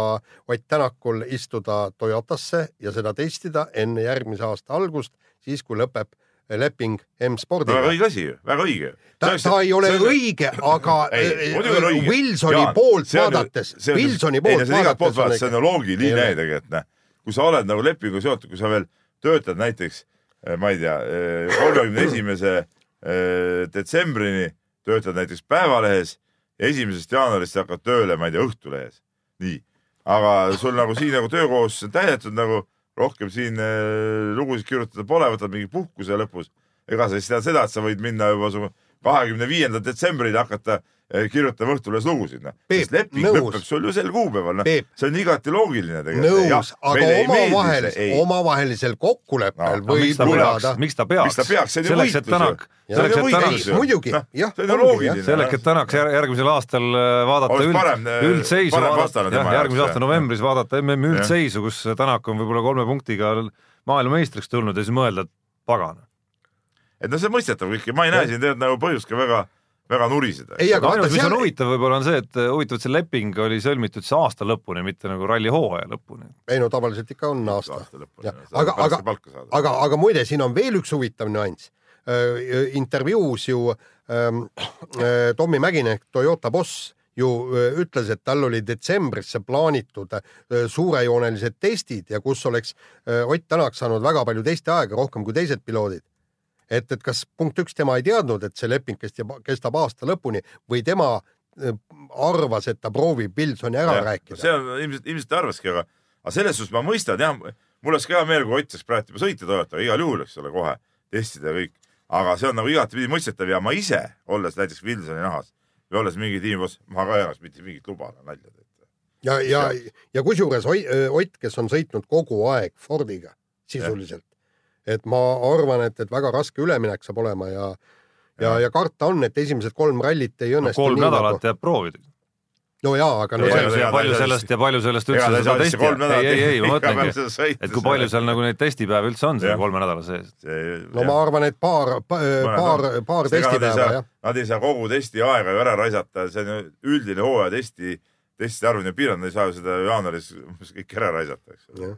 Ott Tänakul istuda Toyotasse ja seda testida enne järgmise aasta algust, siis kui lõpeb leping M-spordiga väga. õige asi ju, väga õige. ta, ta ei ole õige, aga Ei, on õige. Wilsoni Jaan, poolt on vaadates, on Wilsoni ei, poolt poolt vaadates vaadates, see on ju loogiline Ei ole. tegelikult, noh. kui sa oled nagu lepinguga seotud, kui sa veel töötad näiteks, ma ei tea, kolmekümne esimese detsembrini töötad näiteks Päevalehes esimesest jaanuarist sa hakkad tööle, ma ei tea, Õhtulehes. nii, aga sul nagu siin nagu töökohustus on täidetud nagu rohkem siin eh, lugusid kirjutada pole, võtad mingi puhkuse lõpus. ega sa siis tead seda, et sa võid minna juba su kahekümne viiendal detsembril hakata eh, kirjutama Õhtulehes lugusid, noh. Sest leping nõus. lõpeb sul ju sel kuupäeval, noh see on igati loogiline tegelikult. nõus, aga omavahelisel, omavahelisel kokkuleppel No, võib ta lubada peaks, miks ta peaks? Miks ta peaks? See on ju selleks, et võitlus ju. Selleks, et ju Tänak võitlus, ju. muidugi Noh, jah, see on ju loogiline. selleks, et Tänak jär- järgmisel aastal äh, vaadata Oleks üld, parem, äh, üldseisu, tema jaoks, järgmise aasta jah. novembris vaadata MM-i üldseisu, kus Tänak on võib-olla kolme punktiga maailmameistriks tulnud ja siis mõelda, et pagan. et no see on mõistetav kõik ja ma ei näe siin tegelikult nagu põhjust ka väga, väga nuriseda. Ei, aga- ainus, mis seal- on huvitav võib-olla on see, et huvitav, et see leping oli sõlmitud siis aasta lõpuni, mitte nagu ralli hooaja lõpuni. ei no tavaliselt ikka on aasta. aasta aga- aga- saada. aga, aga muide, siin on veel üks huvitav nüanss. intervjuus ju ähm, äh, Tommy Mäkinen, Toyota boss ju äh, ütles, et tal oli detsembrisse plaanitud äh, suurejoonelised testid ja kus oleks Ott Tänak saanud väga palju testiaega, rohkem kui teised piloodid. et, et kas punkt üks, tema ei teadnud, et see leping kestab, kestab aasta lõpuni või tema äh, arvas, et ta proovib Wilsoni ära Jah, rääkida. see on ilmselt, ilmselt arvaski, aga, aga selles suhtes ma mõistan jah, mul oleks ka hea meel, kui Ott saaks praegu juba sõita Toyotaga igal juhul, eks ole, kohe testida ja kõik. aga see on nagu igatepidi mõistetav ja ma ise, olles näiteks Wilsoni nahas või olles mingi tiimiboss, ma ka ei annaks mitte mingit luba nalja teha. ja, ja, ja kusjuures Ott, kes on sõitnud kogu aeg Fordiga sisuliselt, et ma arvan, et, et väga raske üleminek saab olema ja ja, ja karta on, et esimesed kolm rallit ei no, õnnestu kolm nii nädalat nagu.... jääb proovida. no jaa, aga no see, ei, palju ta ei sellest ja palju sellest üldse seda testi kolm, ei, ei, ei, ma mõtlengi, et kui palju seal nagu neid testipäevi üldse on selle kolme nädala sees. no ma arvan, et paar, paar, paar testipäeva jah. Nad ei saa kogu testi aega ju ära raisata, see on ju üldine hooaja testi, testide arv on ju piiratud, nad ei saa ju seda jaanuaris kõik ära raisata, eks ole.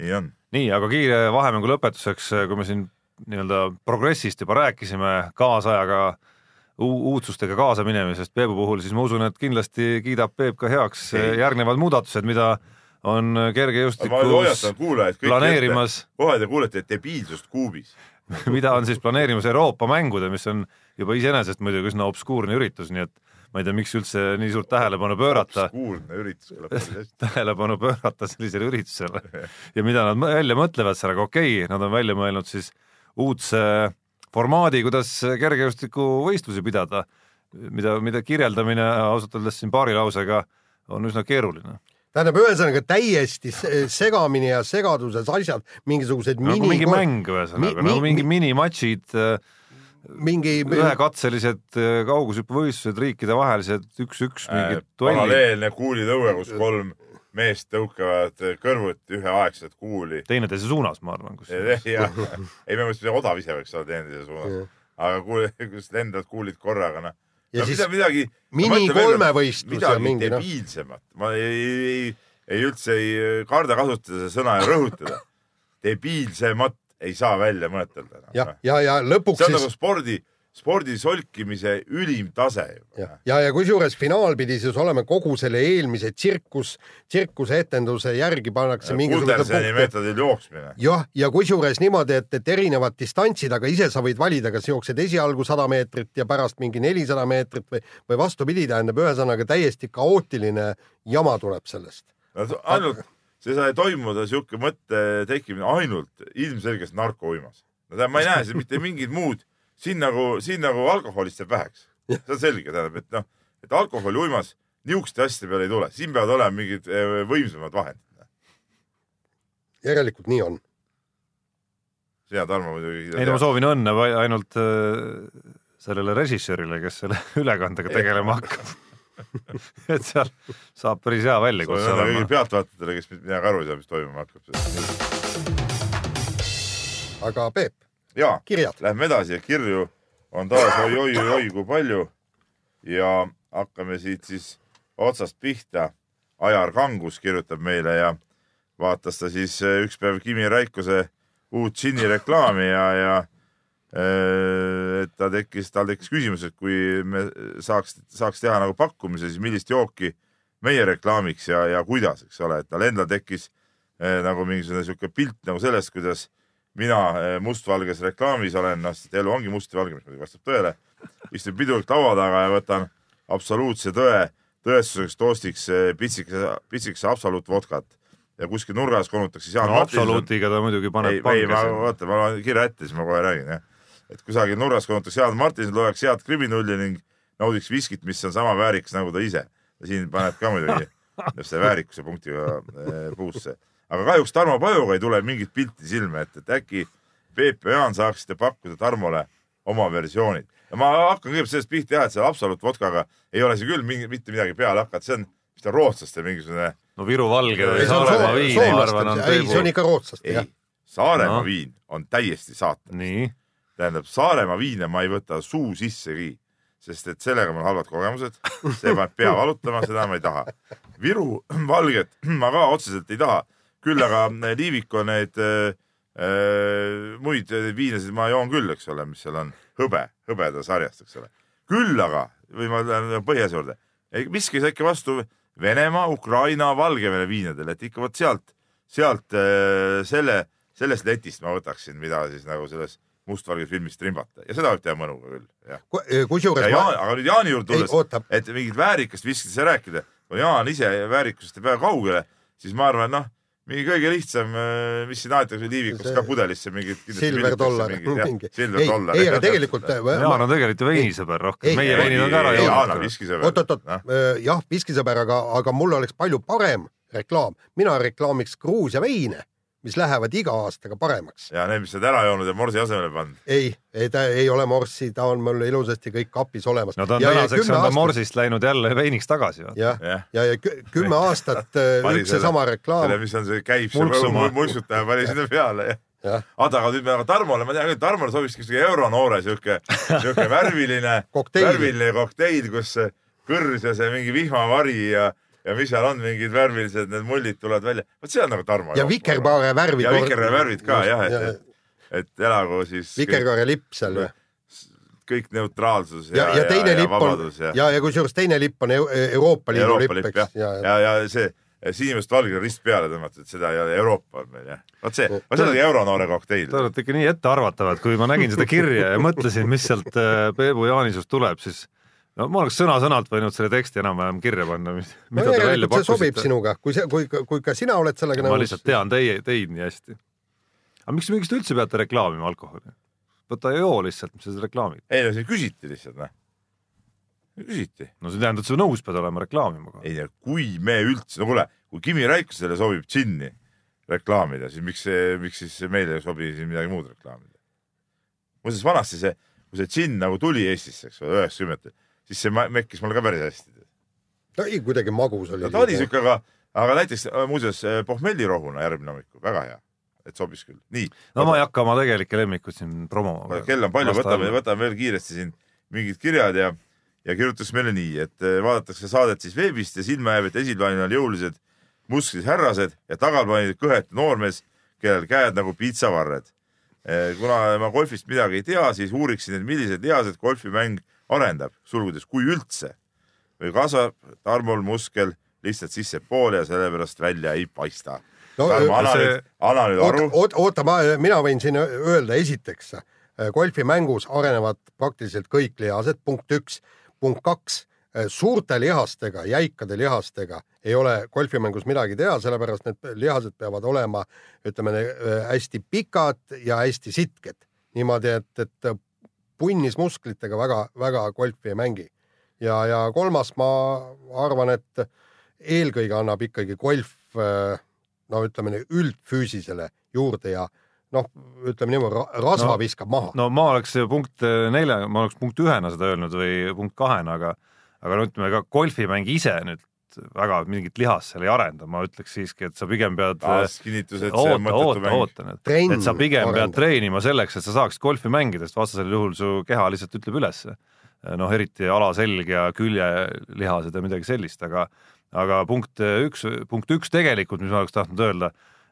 Nii on. nii, aga kiire vahemängu lõpetuseks, kui me siin nii-öelda progressist juba rääkisime, kaasajaga, uudsustega kaasa minemisest Peebu puhul, siis ma usun, et kindlasti kiidab Peep ka heaks Ei. järgnevad muudatused, mida on kergejõustikus planeerimas, kohe te kuulete debiilsust kuubis. mida on siis planeerimas Euroopa mängudel, mis on juba iseenesest muidugi üsna obskuurne üritus, nii et ma ei tea, miks üldse nii suurt tähelepanu pöörata, kuulne üritus kõlab päris hästi. tähelepanu pöörata sellisele üritusele ja mida nad välja mõtlevad seal, aga okei okay,, nad on välja mõelnud siis uudse formaadi, kuidas kergejõustikuvõistlusi pidada, mida, mida kirjeldamine ausalt öeldes siin paari lausega on üsna keeruline. tähendab, ühesõnaga täiesti se- segamini ja segaduses asjad, mingisugused nagu mini mingi mäng ühesõnaga, mi- nagu mingi mi- minimatšid, mingi ühekatselised äh, kaugushüppevõistlused, riikidevahelised üks-üks mingid duellid. Äh, paralleelne kuulitõue, kus kolm meest tõukavad kõrvuti üheaegselt kuuli. teineteise suunas, ma arvan, kus jah, ei me mõtlesime, odav ise võiks olla teineteise suunas, aga kuule, kus lendavad kuulid korraga, noh. Ja no siis mida, midagi. mini kolmevõistlus midagi mingi noh, debiilsemat, ma ei, ei, ei, ei üldse ei karda kasutada seda sõna ja rõhutada. debiilsemat ei saa välja mõtelda. jah, ja, ja lõpuks see on siis nagu spordi, spordi solkimise ülim tase ja ja, ja kusjuures finaal pidi siis olema kogu selle eelmise tsirkus, tsirkuseetenduse järgi pannakse Kuldersoni meetodil jooksmine. jah, ja kusjuures niimoodi, et, et erinevad distantsid, aga ise sa võid valida, kas jooksed esialgu sada meetrit ja pärast mingi nelisada meetrit või, või vastupidi, tähendab ühesõnaga täiesti kaootiline jama tuleb sellest. ainult, see sai toimuda sihuke mõtte tekkimine ainult ilmselgelt narkouimas. no tähendab, ma ei näe siin mitte mingit muud, siin nagu, siin nagu alkoholist jääb väheks. see on selge, tähendab, et noh, et alkoholi uimas niisuguste asjade peale ei tule, siin peavad olema mingid eh, võimsamad vahendid. järelikult nii on. sina, Tarmo muidugi. ei no ma soovin õnne ainult äh, sellele režissöörile, kes selle ülekandega tegelema hakkab. et seal saab päris hea välja, see kõigile olema. pealtvaatajatele, kes midagi aru ei saa, mis toimuma hakkab. aga Peep, ja. Lähme edasi ja kirju on taas oi-oi-oi kui palju ja hakkame siit siis otsast pihta. Ajar Kangus kirjutab meile ja vaatas ta siis eh, üks päev Kimi Raikose uut džinni reklaami ja, ja et ta tekkis, tal tekkis küsimus, et kui me saaks, saaks teha nagu pakkumise, siis millist jooki meie reklaamiks ja, ja kuidas, eks ole, et tal endal tekkis eh, nagu mingisugune sihuke pilt nagu sellest, kuidas mina eh, mustvalges reklaamis olen, noh, sest elu ongi must ja valge, mis muidugi vastab tõele. istun pidulik laua taga ja võtan absoluutse tõe tõestuseks toostiks eh, pitsikese, pitsikese absoluutvodkat ja kuskil nurgas konutakse no absoluutiga ta muidugi paneb ei, ei, ma, oota, ma loen kirja ette, siis ma kohe räägin, jah. Et kusagil nurgas konutaks Jaan Martinson, loeks head kriminulli ning naudiks viskit, mis on sama väärikas nagu ta ise. siin paneb ka muidugi see väärikuse punktiga eh, puusse. aga kahjuks Tarmo Pajuga ei tule mingit pilti silme, et, et äkki Peep ja Jaan saaksite pakkuda Tarmole oma versioonid. ma hakkan kõigepealt sellest pihta jah, et selle Absolut vodkaga ei ole see küll mingi, mitte midagi peale hakata, see on, mis ta on rootslaste mingisugune no Viru valge või Ei, see on Saaremaa viin, ma arvan, on ei, see on ikka rootslaste jah., Saaremaa no. viin on täiesti saatan. nii, tähendab Saaremaa viine ma ei võta suu sissegi, sest et sellega mul halvad kogemused, see paneb pea valutama, seda ma ei taha. Viru valget ma ka otseselt ei taha, küll aga Liiviku need äh, muid viinesid ma joon küll, eks ole, mis seal on, hõbe, hõbeda sarjast, eks ole. küll aga, või ma lähen põhjas juurde, miski saa ikka vastu Venemaa, Ukraina, Valgevene viinadele, et ikka vot sealt, sealt äh, selle, sellest letist ma võtaksin, mida siis nagu selles mustvalges filmis trimbata. Ja seda võib teha mõnuga küll, jah. kusjuures ja ma Jaan, aga nüüd Jaani juurde ei tulles, et mingit väärikast viskad sa rääkida, kui Jaan ise väärikusest ei pea kaugele, siis ma arvan, noh, mingi kõige lihtsam, mis siin aetakse liivikuks See- ka pudelisse mingit. Silver dollar, mingi, Silver ei, dollar. ei, aga tegelikult Jaan on tegelikult ju veinisõber rohkem, Ei, meie ei, veinid on ka ära ei, joonud. oot-oot-oot, jah, viskisõber, aga, aga mul oleks palju parem reklaam, mina reklaamiks Gruusia veine, mis lähevad iga aastaga paremaks. ja need, mis sa oled ära joonud ja morsi asemele pannud. ei, ei ta ei ole morssi, ta on mul ilusasti kõik kapis olemas. no ta on tänaseks on ta morsist läinud jälle veiniks tagasi. jah, ja, ja kü- kümme aastat äh, üks ja sama reklaam selle, mis on see, käib see mulksutaja pani sinna peale, jah, oota, aga nüüd me aga Tarmole, ma tean küll, Tarmole sobikski siuke euronoore siuke, siuke värviline värviline kokteil, kus kõrs ja see mingi vihmavari ja, ja mis seal on, mingid värvilised need mullid tulevad välja. vot see on nagu Tarmo. ja vikerkaare värvid. ja vikerkaare värvid ka jah, et, et elagu siis kõik, vikerkaare lipp seal ja, kõik neutraalsus ja, ja teine lipp on vabadus ja, ja, ja kusjuures teine lipp on Eu- Euroopa Liidu Euroopa lipp, eks, ja, ja, ja see sinimustvalgele rist peale tõmmatud, seda ei ole Euroopa on meil jah. vot see, vot see ongi euronoore kokteil Te. olete ikka nii ettearvatavad, kui ma nägin seda kirja ja mõtlesin, mis sealt äh, Peebu Jaanisust tuleb, siis no ma oleks sõna-sõnalt võinud selle teksti enam-vähem kirja panna, mis, no mida te välja see sobib pakkusite. sinuga, kui see, kui, kui ka sina oled sellega ma nõus lihtsalt. tean teie, teid nii hästi. aga miks, miks te üldse peate reklaamima alkoholi? võta ja joo lihtsalt, mis sa seda reklaamid. ei no siin küsiti lihtsalt noh, küsiti. no see tähendab, et sa nõus pead olema reklaamima kohe. ei tea, kui me üldse, no kuule, kui Kimi Räikosele sobib džinni reklaamida, siis miks see, miks siis meile ei sobi siin midagi muud reklaamida? muuseas, vanasti see, kui see džinn nagu tuli Eestisse, eks ole, üheksakümnendatel, siis see mekkis mulle ka päris hästi. no ei, kuidagi magus oli. no ta oli siuke, aga, aga näiteks äh, muuseas pohmellirohuna järgmine hommikul, väga hea, et sobis küll. nii, no ma ei hakka oma tegelikke lemmikuid siin promoma. kell on palju, võtame, võtame veel kiiresti siin mingid kirjad ja, ja kirjutatakse meile nii, et eh, vaadatakse saadet siis veebist ja silma jääb, et esiplaanil on jõulised musklis härrased ja tagaplaanil kõhetu noormees, kellel käed nagu piitsavarred. kuna ma golfist midagi ei tea, siis uuriksin, et millised lihased golfimäng arendab, sulgudes kui üldse või kasvab Tarmol muskel lihtsalt sissepoole ja sellepärast välja ei paista. No, Tarmo, anna see- nüüd, anna nüüd aru,. oota, oota, ma, mina võin siin öelda esiteks, golfimängus arenevad praktiliselt kõik lihased, punkt üks, punkt kaks, suurte lihastega, jäikade lihastega ei ole golfimängus midagi teha, sellepärast need lihased peavad olema, ütleme hästi pikad ja hästi sitked. niimoodi, et, et punnis musklitega väga-väga golfi ei mängi. ja, ja kolmas, ma arvan, et eelkõige annab ikkagi golf no ütleme üldfüüsisele juurde ja noh, ütleme niimoodi, rasva No, viskab maha no.. no ma oleks punkt nelja, ma oleks punkt ühena seda öelnud või punkt kahena, aga aga no ütleme ka golfimäng ise nüüd väga mingit lihast seal ei arenda, ma ütleks siiski, et sa pigem pead taas kinnitus, et see on mõttetu mäng. oota nüüd, Trenn et sa pigem pead arendab. treenima selleks, et sa saaksid golfi mängida, sest vastasel juhul su keha lihtsalt ütleb ülesse. noh, eriti alaselg ja küljelihased ja midagi sellist, aga aga punkt üks, punkt üks tegelikult, mis ma oleks tahtnud öelda,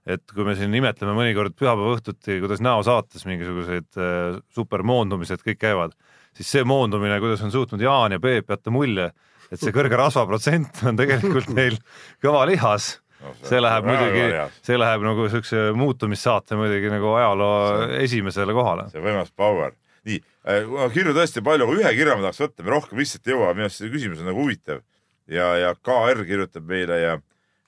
et kui me siin imetleme mõnikord pühapäeva õhtuti, kuidas näosaates mingisugused äh, supermoondumised kõik käivad, siis see moondumine, kuidas on suutnud Jaan ja Peep jätta mulje, et see kõrge rasvaprotsent on tegelikult neil kõva lihas. See läheb muidugi, see läheb nagu siukse muutumissaate muidugi nagu ajaloo esimesele kohale. see võimas power. nii, kirju tõesti palju, aga ühe kirja ma tahaks võtta, me rohkem lihtsalt ei jõua, minu arust see küsimus on nagu huvitav. Ja, ja KR kirjutab meile ja,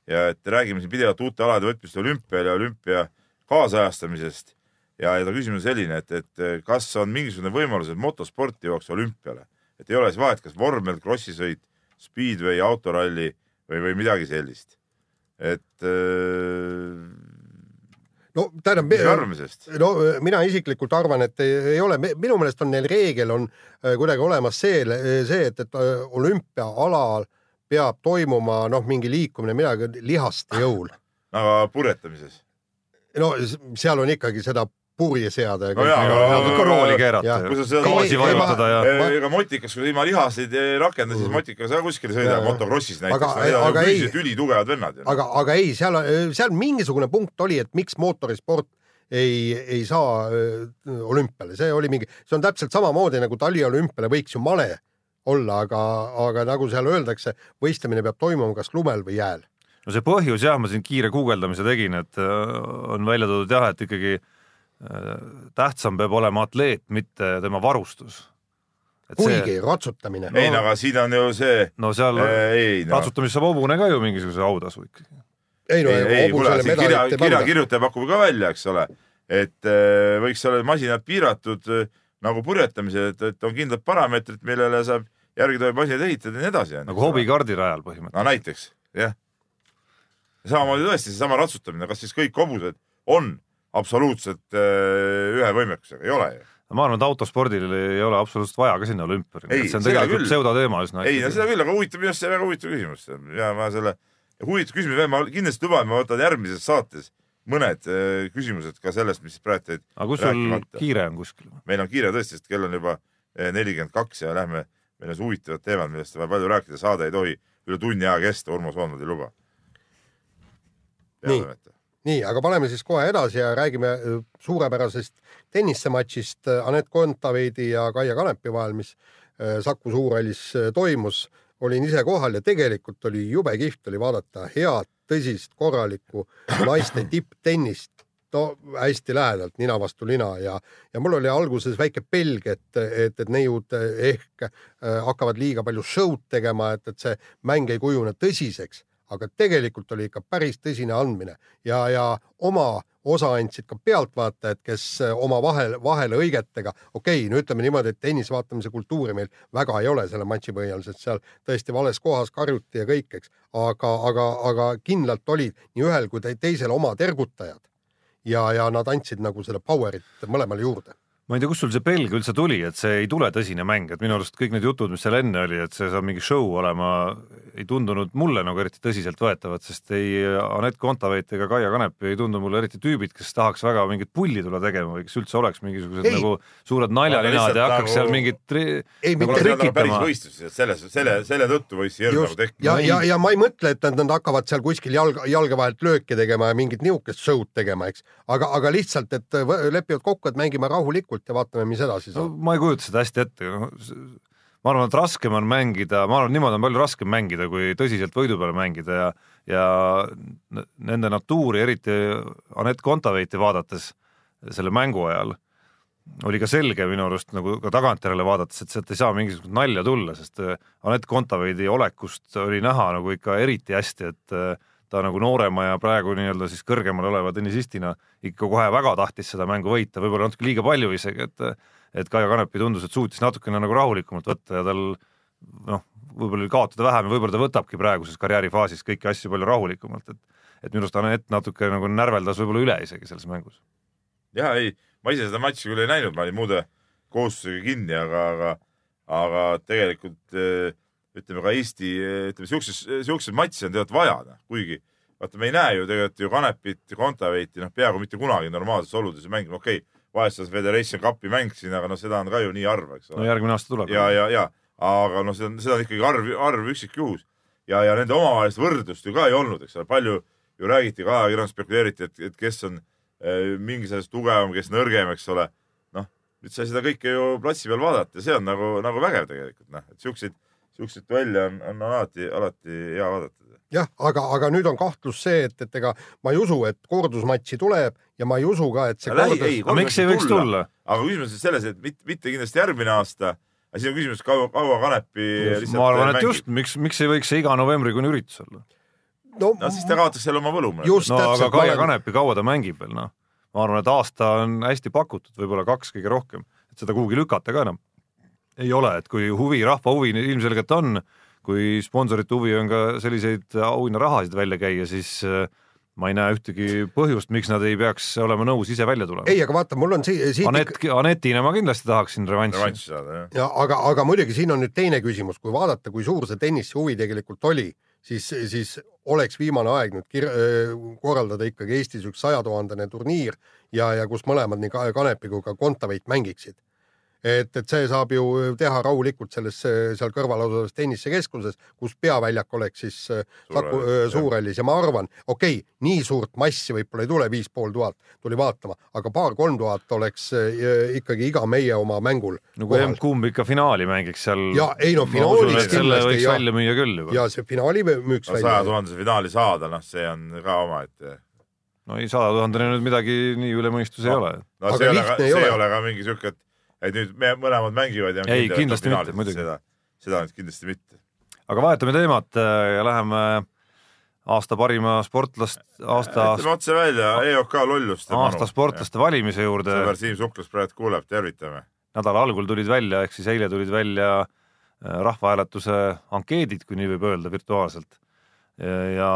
ja et räägime siin pidevalt uute alade võtmist olümpial ja olümpia kaasajastamisest. Ja, ja ta küsimus on selline, et, et kas on mingisugune võimalus, et motosport jõuaks olümpiale, et ei ole siis vahet, kas vormel, krossisõit, speedway, autoralli või, või midagi sellist. et äh, no tähendab mis, sellest? no mina isiklikult arvan, et ei, ei ole, minu meelest on neil reegel on äh, kuidagi olemas see, see, et, et äh, olümpiaalal peab toimuma noh, mingi liikumine, midagi lihaste jõul. aga purjetamises? no seal on ikkagi seda purje seada ja No jaa, kõik. aga- natuke rooli keerata Kui sa seda gaasi ei, vajutada ja ma- ega motikas, kui sa ilma lihaseid ei rakenda, siis motikaga sa kuskile ei sõida. Jaa., motokrossis näiteks Aga-, aga ei- ülitugevad vennad aga, aga ei, seal, seal mingisugune punkt oli, et miks mootorisport ei, ei saa öö, olümpiale, see oli mingi, see on täpselt samamoodi nagu taliolümpiale võiks ju male olla, aga, aga nagu seal öeldakse, võistlemine peab toimuma kas lumel või jääl. no see põhjus jah, ma siin kiire guugeldamise tegin, et äh, on välja toodud jah, et ikkagi äh, tähtsam peab olema atleet, mitte tema varustus. kuigi ratsutamine. ei no aga siin on ju see, no seal ei no, ratsutamist saab hobune ka ju mingisuguse autasu ikkagi. ei no ei, ei kuule, hobusele siin kirja, kirjakirjutaja pakub ka välja, eks ole, et äh, võiks olla masinad piiratud äh, nagu purjetamisel, et, et on kindlad parameetrid, millele saab järgi tohib masinaid ehitada ja nii edasi. nagu hobikardirajal põhimõtteliselt. no näiteks, jah. samamoodi tõesti seesama ratsutamine, kas siis kõik hobused on absoluutselt äh, ühe võimekusega, ei ole ju. ma arvan, et autospordil ei ole absoluutselt vaja ka sinna olümpiani Ei,, see on tegelikult pseudoteema üsna. ei no seda küll, aga huvitav minu arust see väga huvitav küsimus ja ma selle huvitav küsimus veel, ma kindlasti luban, ma võtan järgmises saates mõned äh, küsimused ka sellest, mis praegu teid aga kus sul kiire on kuskil? meil on kiire tõesti, sest kell on juba nelikümmend kaks ja lähme, meil on see huvitavad teemad, millest on vaja palju rääkida, saade ei tohi üle tunni aja kesta, Urmo Soonvad ei luba. Nii. nii, aga paneme siis kohe edasi ja räägime öö, suurepärasest tennisematšist öö, Anett Kontaveidi ja Kaia Kanepi vahel, mis öö, Saku Suurhallis toimus. olin ise kohal ja tegelikult oli jube kihvt oli vaadata head, tõsist, korralikku naiste tipptennist no hästi lähedalt nina vastu nina ja, ja mul oli alguses väike pelg, et, et, et neiud ehk äh, hakkavad liiga palju show'd tegema, et, et see mäng ei kujune tõsiseks, aga tegelikult oli ikka päris tõsine andmine. Ja, ja oma osa andsid ka pealtvaatajad, kes äh, oma vahel, vahelõigetega, okei okay,, no ütleme niimoodi, et tennise vaatamise kultuuri meil väga ei ole selle matši põhjal, sest seal tõesti vales kohas karjuti ja kõik, eks, aga, aga, aga kindlalt olid nii ühel kui te- teisel oma tergutajad ja, ja nad andsid nagu selle power'it mõlemale juurde. Ma ei tea, kust sul see pelg üldse tuli, et see ei tule tõsine mäng, et minu arust kõik need jutud, mis seal enne oli, et see saab mingi show olema, ei tundunud mulle nagu eriti tõsiseltvõetavad, sest ei Anett Kontaveit ega Kaia Kanep ei tundu mulle eriti tüübid, kes tahaks väga mingit pulli tulla tegema või kes üldse oleks mingisugused Ei. nagu suured naljaninad lihtsalt ja hakkaks nagu- seal mingit tri... ei, Nagu nagu päris trikitama. võistlus, et selles, selle, selle tõttu võis see hirm nagu tekkida. ja, ja, ja ma ei mõtle, et nad, nad hakkavad seal kuskil jalga, jalge vahelt lööke tegema ja mingit nihukest show'd tegema, eks, aga, aga lihtsalt, et lepivad kokku, et mängime rahulikult ja vaatame, mis edasi no saab. ma ei kujuta seda hästi ette, ma arvan, et raskem on mängida, ma arvan, niimoodi on palju raskem mängida, kui tõsiselt võidu peale mängida ja ja nende natuuri, eriti Anett Kontaveiti vaadates selle mängu ajal, oli ka selge minu arust nagu ka tagantjärele vaadates, et sealt ei saa mingisugust nalja tulla, sest äh, Anett Kontaveidi olekust oli näha nagu ikka eriti hästi, et äh, ta nagu noorema ja praegu nii-öelda siis kõrgemal oleva tennisistina ikka kohe väga tahtis seda mängu võita, võib-olla natuke liiga palju isegi, et et Kaia Kanepi tundus, et suutis natukene nagu rahulikumalt võtta ja tal noh, võib-olla oli kaotada vähem ja võib-olla ta võtabki praeguses karjäärifaasis kõiki asju palju rahulikumalt, et et minu arust Anett natuke nagu närveldas võib-olla üle isegi selles mängus. ja ei, ma ise seda matši küll ei näinud, ma olin muude kohustusega kinni, aga, aga, aga tegelikult eh, ütleme ka Eesti, ütleme siukses, siukseid matše on tegelikult vaja, noh, kuigi vaata, me ei näe ju tegelikult ju Kanepit Kontaveiti noh, peaaegu mitte kunagi normaalses oludes mängima, okei okay,, vahest see Federation Cupi mäng siin, aga noh, seda on ka ju nii harva, eks no ole. järgmine aasta tuleb. ja, ja, ja aga noh, see on, seda on ikkagi arv, arv üksikjuhus ja, ja nende omavahelist võrdlust ju ka ei olnud, eks ole, palju ju räägiti ka ajakirjanduses spekuleeriti, et, et kes on äh, mingis asjas tugevam, kes nõrgem, eks ole. noh, nüüd sai seda kõike ju platsi peal vaadata ja see on nagu, nagu vägev tegelikult noh, et siukseid, siukseid duelle on, on alati, alati hea vaadata. jah, aga, aga nüüd on kahtlus see, et, et ega ma ei usu, et kordusmatši tuleb ja ma ei usu ka, et see Lähi- kordus ei, aga miks ei võiks tulla? aga küsimus on selles, et mitte, mitte kindlasti järgmine aasta, aga siin on küsimus, kaua, kaua Kanepi lihtsalt ma arvan, et mängib. just, miks, miks ei võiks see iga novembrikuine üritus olla? no, no siis ta kaotaks jälle oma võlu. just no aga täpselt, Kaia Kanepi, kaua ta mängib veel, noh. ma arvan, et aasta on hästi pakutud, võib-olla kaks kõige rohkem, et seda kuhugi lükata ka enam ei ole, et kui huvi, rahva huvi ilmselgelt on, kui sponsorite huvi on ka selliseid auhinnarahasid välja käia, siis äh, ma ei näe ühtegi põhjust, miks nad ei peaks olema nõus ise välja tulema. ei, aga vaata, mul on si siit Anett, Anetina ma kindlasti tahaksin revanši. revanši saada, jah. ja aga, aga muidugi siin on nüüd teine küsimus, kui vaadata, kui suur see tennise huvi tegelikult oli, siis, siis oleks viimane aeg nüüd kir-, korraldada ikkagi Eestis üks sajatuhandene turniir ja, ja kus mõlemad nii Ka- Kanepi kui ka Kontaveit mängiksid et, et see saab ju teha rahulikult selles, seal kõrval asuvas tennisekeskuses, kus peaväljak oleks siis äh, Saku Suurhallis, äh. Suurhallis ja ma arvan, okei okay,, nii suurt massi võib-olla ei tule, viis pool tuhat tuli vaatama, aga paar-kolm tuhat oleks äh, ikkagi iga meie oma mängul no kui M-kumb ikka finaali mängiks seal. Ja ei no finaalis selle kindlasti, võiks ja. välja müüa küll juba. ja see finaali müüks no välja saja. tuhandese finaali saada, noh, see on ka omaette. no ei, sada tuhandene nüüd midagi nii üle mõistuse ei No. ole. no Aga see ei ole ka, ei see ei ole ka mingi siuke, et, et nüüd me mõlemad mängivad ja. Ei, kindlasti mitte, muidugi. seda, seda nüüd kindlasti mitte. aga vahetame teemat äh, ja läheme aasta parima sportlast, aasta, ütleme otse välja, EOK lollust. aasta sportlaste valimise juurde. sõber Siim Suklas praegu kuuleb, tervitame. nädala algul tulid välja, ehk siis eile tulid välja äh, rahvahääletuse ankeedid, kui nii võib öelda virtuaalselt. ja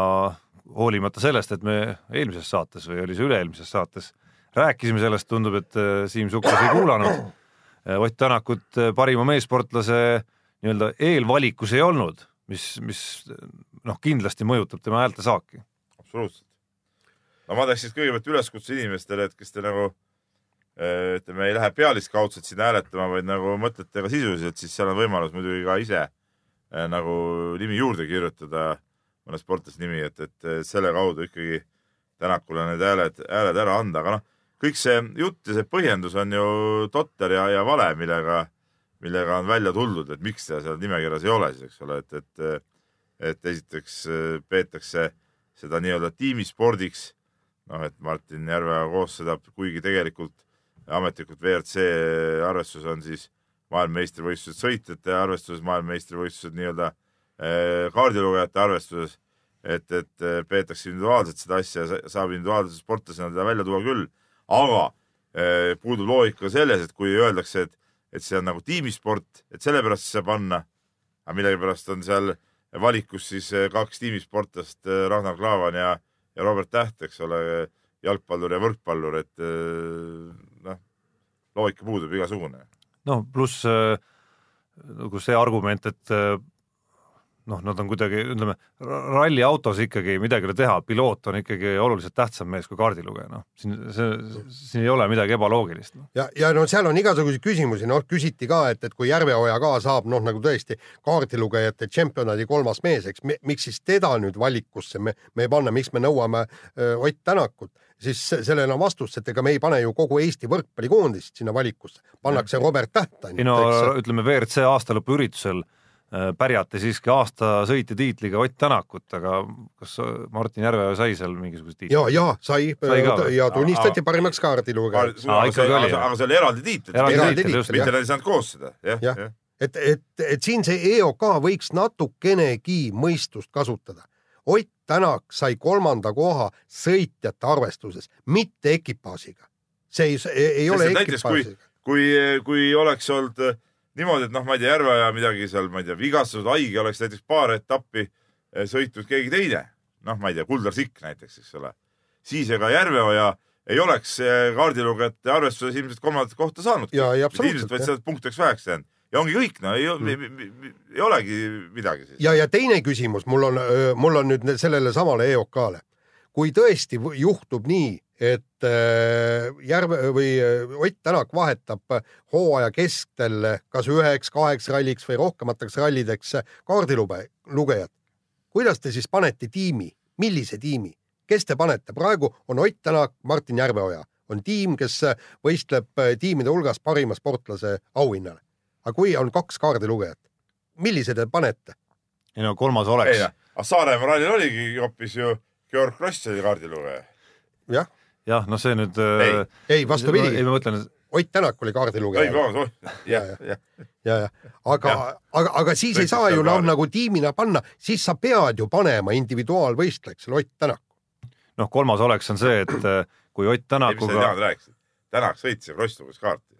hoolimata sellest, et me eelmises saates või oli see üle-eelmises saates rääkisime sellest, tundub, et äh, Siim Suklas ei kuulanud. Ott Tänakut äh, parima meessportlase nii-öelda eelvalikus ei olnud, mis, mis noh, kindlasti mõjutab tema häältesaaki. absoluutselt. no ma teeks siis kõigepealt üleskutse inimestele, et kes te nagu eh, ütleme, ei lähe pealiskaudselt sinna hääletama, vaid nagu mõtlete ka sisuliselt, siis seal on võimalus muidugi ka ise eh, nagu nimi juurde kirjutada, mõne sportlase nimi, et, et eh, selle kaudu ikkagi Tänakule need hääled, hääled ära anda, aga noh, kõik see jutt ja see põhjendus on ju totter ja, ja vale, millega, millega on välja tuldud, et miks ta seal nimekirjas ei ole siis, eks ole, et, et et esiteks eh, peetakse seda nii-öelda tiimispordiks, noh et Martin Järveoja koos seda, kuigi tegelikult ametlikult WRC arvestuses on siis maailmameistrivõistlused sõitjate arvestuses, maailmameistrivõistlused nii-öelda eh, kaardilugejate arvestuses, et, et eh, peetakse individuaalselt seda asja, saab individuaalse sportlasena teda välja tuua küll, aga eh, puudub loogika selles, et kui öeldakse, et, et see on nagu tiimisport, et sellepärast saa panna, aga millegipärast on seal valikus siis eh, kaks tiimisportlast, Ragnar Klavan ja, ja Robert Täht, eks ole, jalgpallur ja võrkpallur, et eh, noh, loogika puudub igasugune. noh, pluss nagu see argument, et noh, nad on kuidagi, ütleme, ralliautos ikkagi midagi ei ole teha, piloot on ikkagi oluliselt tähtsam mees kui kaardilugeja, noh, siin see, siin ei ole midagi ebaloogilist no.. ja, ja no seal on igasuguseid küsimusi, noh küsiti ka, et, et kui Järveoja ka saab noh, nagu tõesti kaardilugejate tšempionaadi kolmas mees, eks, miks siis teda nüüd valikusse me, me ei panna, miks me nõuame öö, Ott Tänakut, siis se- sellele on vastus, et ega me ei pane ju kogu Eesti võrkpallikoondist sinna valikusse, pannakse Robert Täht ei no ainult, ütleme WRC aastalõpuüritusel pärjati siiski aasta sõitja tiitliga Ott Tänakut, aga kas Martin Järveoja sai seal mingisuguse tiitli? ja, ja sai, Sai ka või? ja tunnistati Aa, parimaks kaardilugejaks. Aa, ikkagi oli, jah. aga see oli eraldi tiitel, mitte nad ei saanud koos seda, jah, Jah. jah. et, et, et siin see EOK võiks natukenegi mõistust kasutada. Ott Tänak sai kolmanda koha sõitjate arvestuses, mitte ekipaažiga. see ei, ei, ei ole näiteks kui ekipaažiga., kui, kui oleks olnud äh, niimoodi, et noh, ma ei tea, Järveoja midagi seal, ma ei tea, vigastatud, haige, oleks näiteks paar etappi äh, sõitnud keegi teine, noh, ma ei tea, Kuldar Sikk näiteks, eks ole, siis ega Järveoja ei oleks äh, kaardilugejate arvestuses ilmselt kolmandat kohta saanud. Ilmselt vaid sealt punkt oleks väheks jäänud ja ongi kõik, no ei, mm. ei olegi midagi siis. ja, ja teine küsimus mul on, mul on nüüd sellele samale EOK-le. kui tõesti juhtub nii, et äh, Järve või äh, Ott Tänak vahetab hooaja kestel kas üheks, kaheks ralliks või rohkemateks rallideks kaardilube, lugejad, kuidas te siis panete tiimi, millise tiimi, kes te panete, praegu on Ott Tänak, Martin Järveoja. On tiim, kes võistleb äh, tiimide hulgas parima sportlase auhinnale. aga kui on kaks kaardilugejat, millise te panete? ei no kolmas oleks, aga Saaremaa rallil oligi hoopis ju Georg Kross oli kaardilugeja. jah, jah, no see nüüd. Ei. ei vastupidi ei, ma mõtlen, Ott Tänak oli ei, kaardilugeja. jah, jah. ja, ja aga aga, aga siis ei Võiks saa ju noh, kaardi- nagu tiimina panna, siis sa pead ju panema individuaalvõistlejaks selle Ott Tänaku. noh, kolmas oleks on see, et äh, kui Ott ei, mis sa Tänakuga tead rääkisid? Tänak sõitis ja Kross luges kaarti.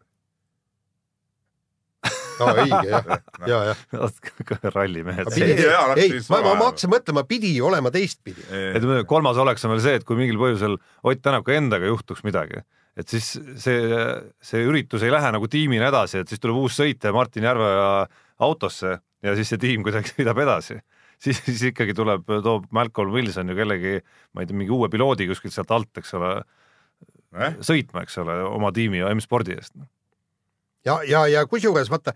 aa, õige jah, ja, ja. rallimehed. Ei, ma, ma ma hakkasin mõtlema, pidi olema teistpidi. ütleme, kolmas oleks on veel see, et kui mingil põhjusel Ott Tänaku endaga juhtuks midagi, et siis see, see üritus ei lähe nagu tiimina edasi, et siis tuleb uus sõitja Martin Järveoja autosse ja siis see tiim kuidagi sõidab edasi, siis, siis ikkagi tuleb, toob Malcolm Wilson ju kellegi, ma ei tea, mingi uue piloodi kuskilt sealt alt, eks ole Eh? sõitma, eks ole, oma tiimi ja M-spordi eest. Ja, ja, ja kusjuures vaata,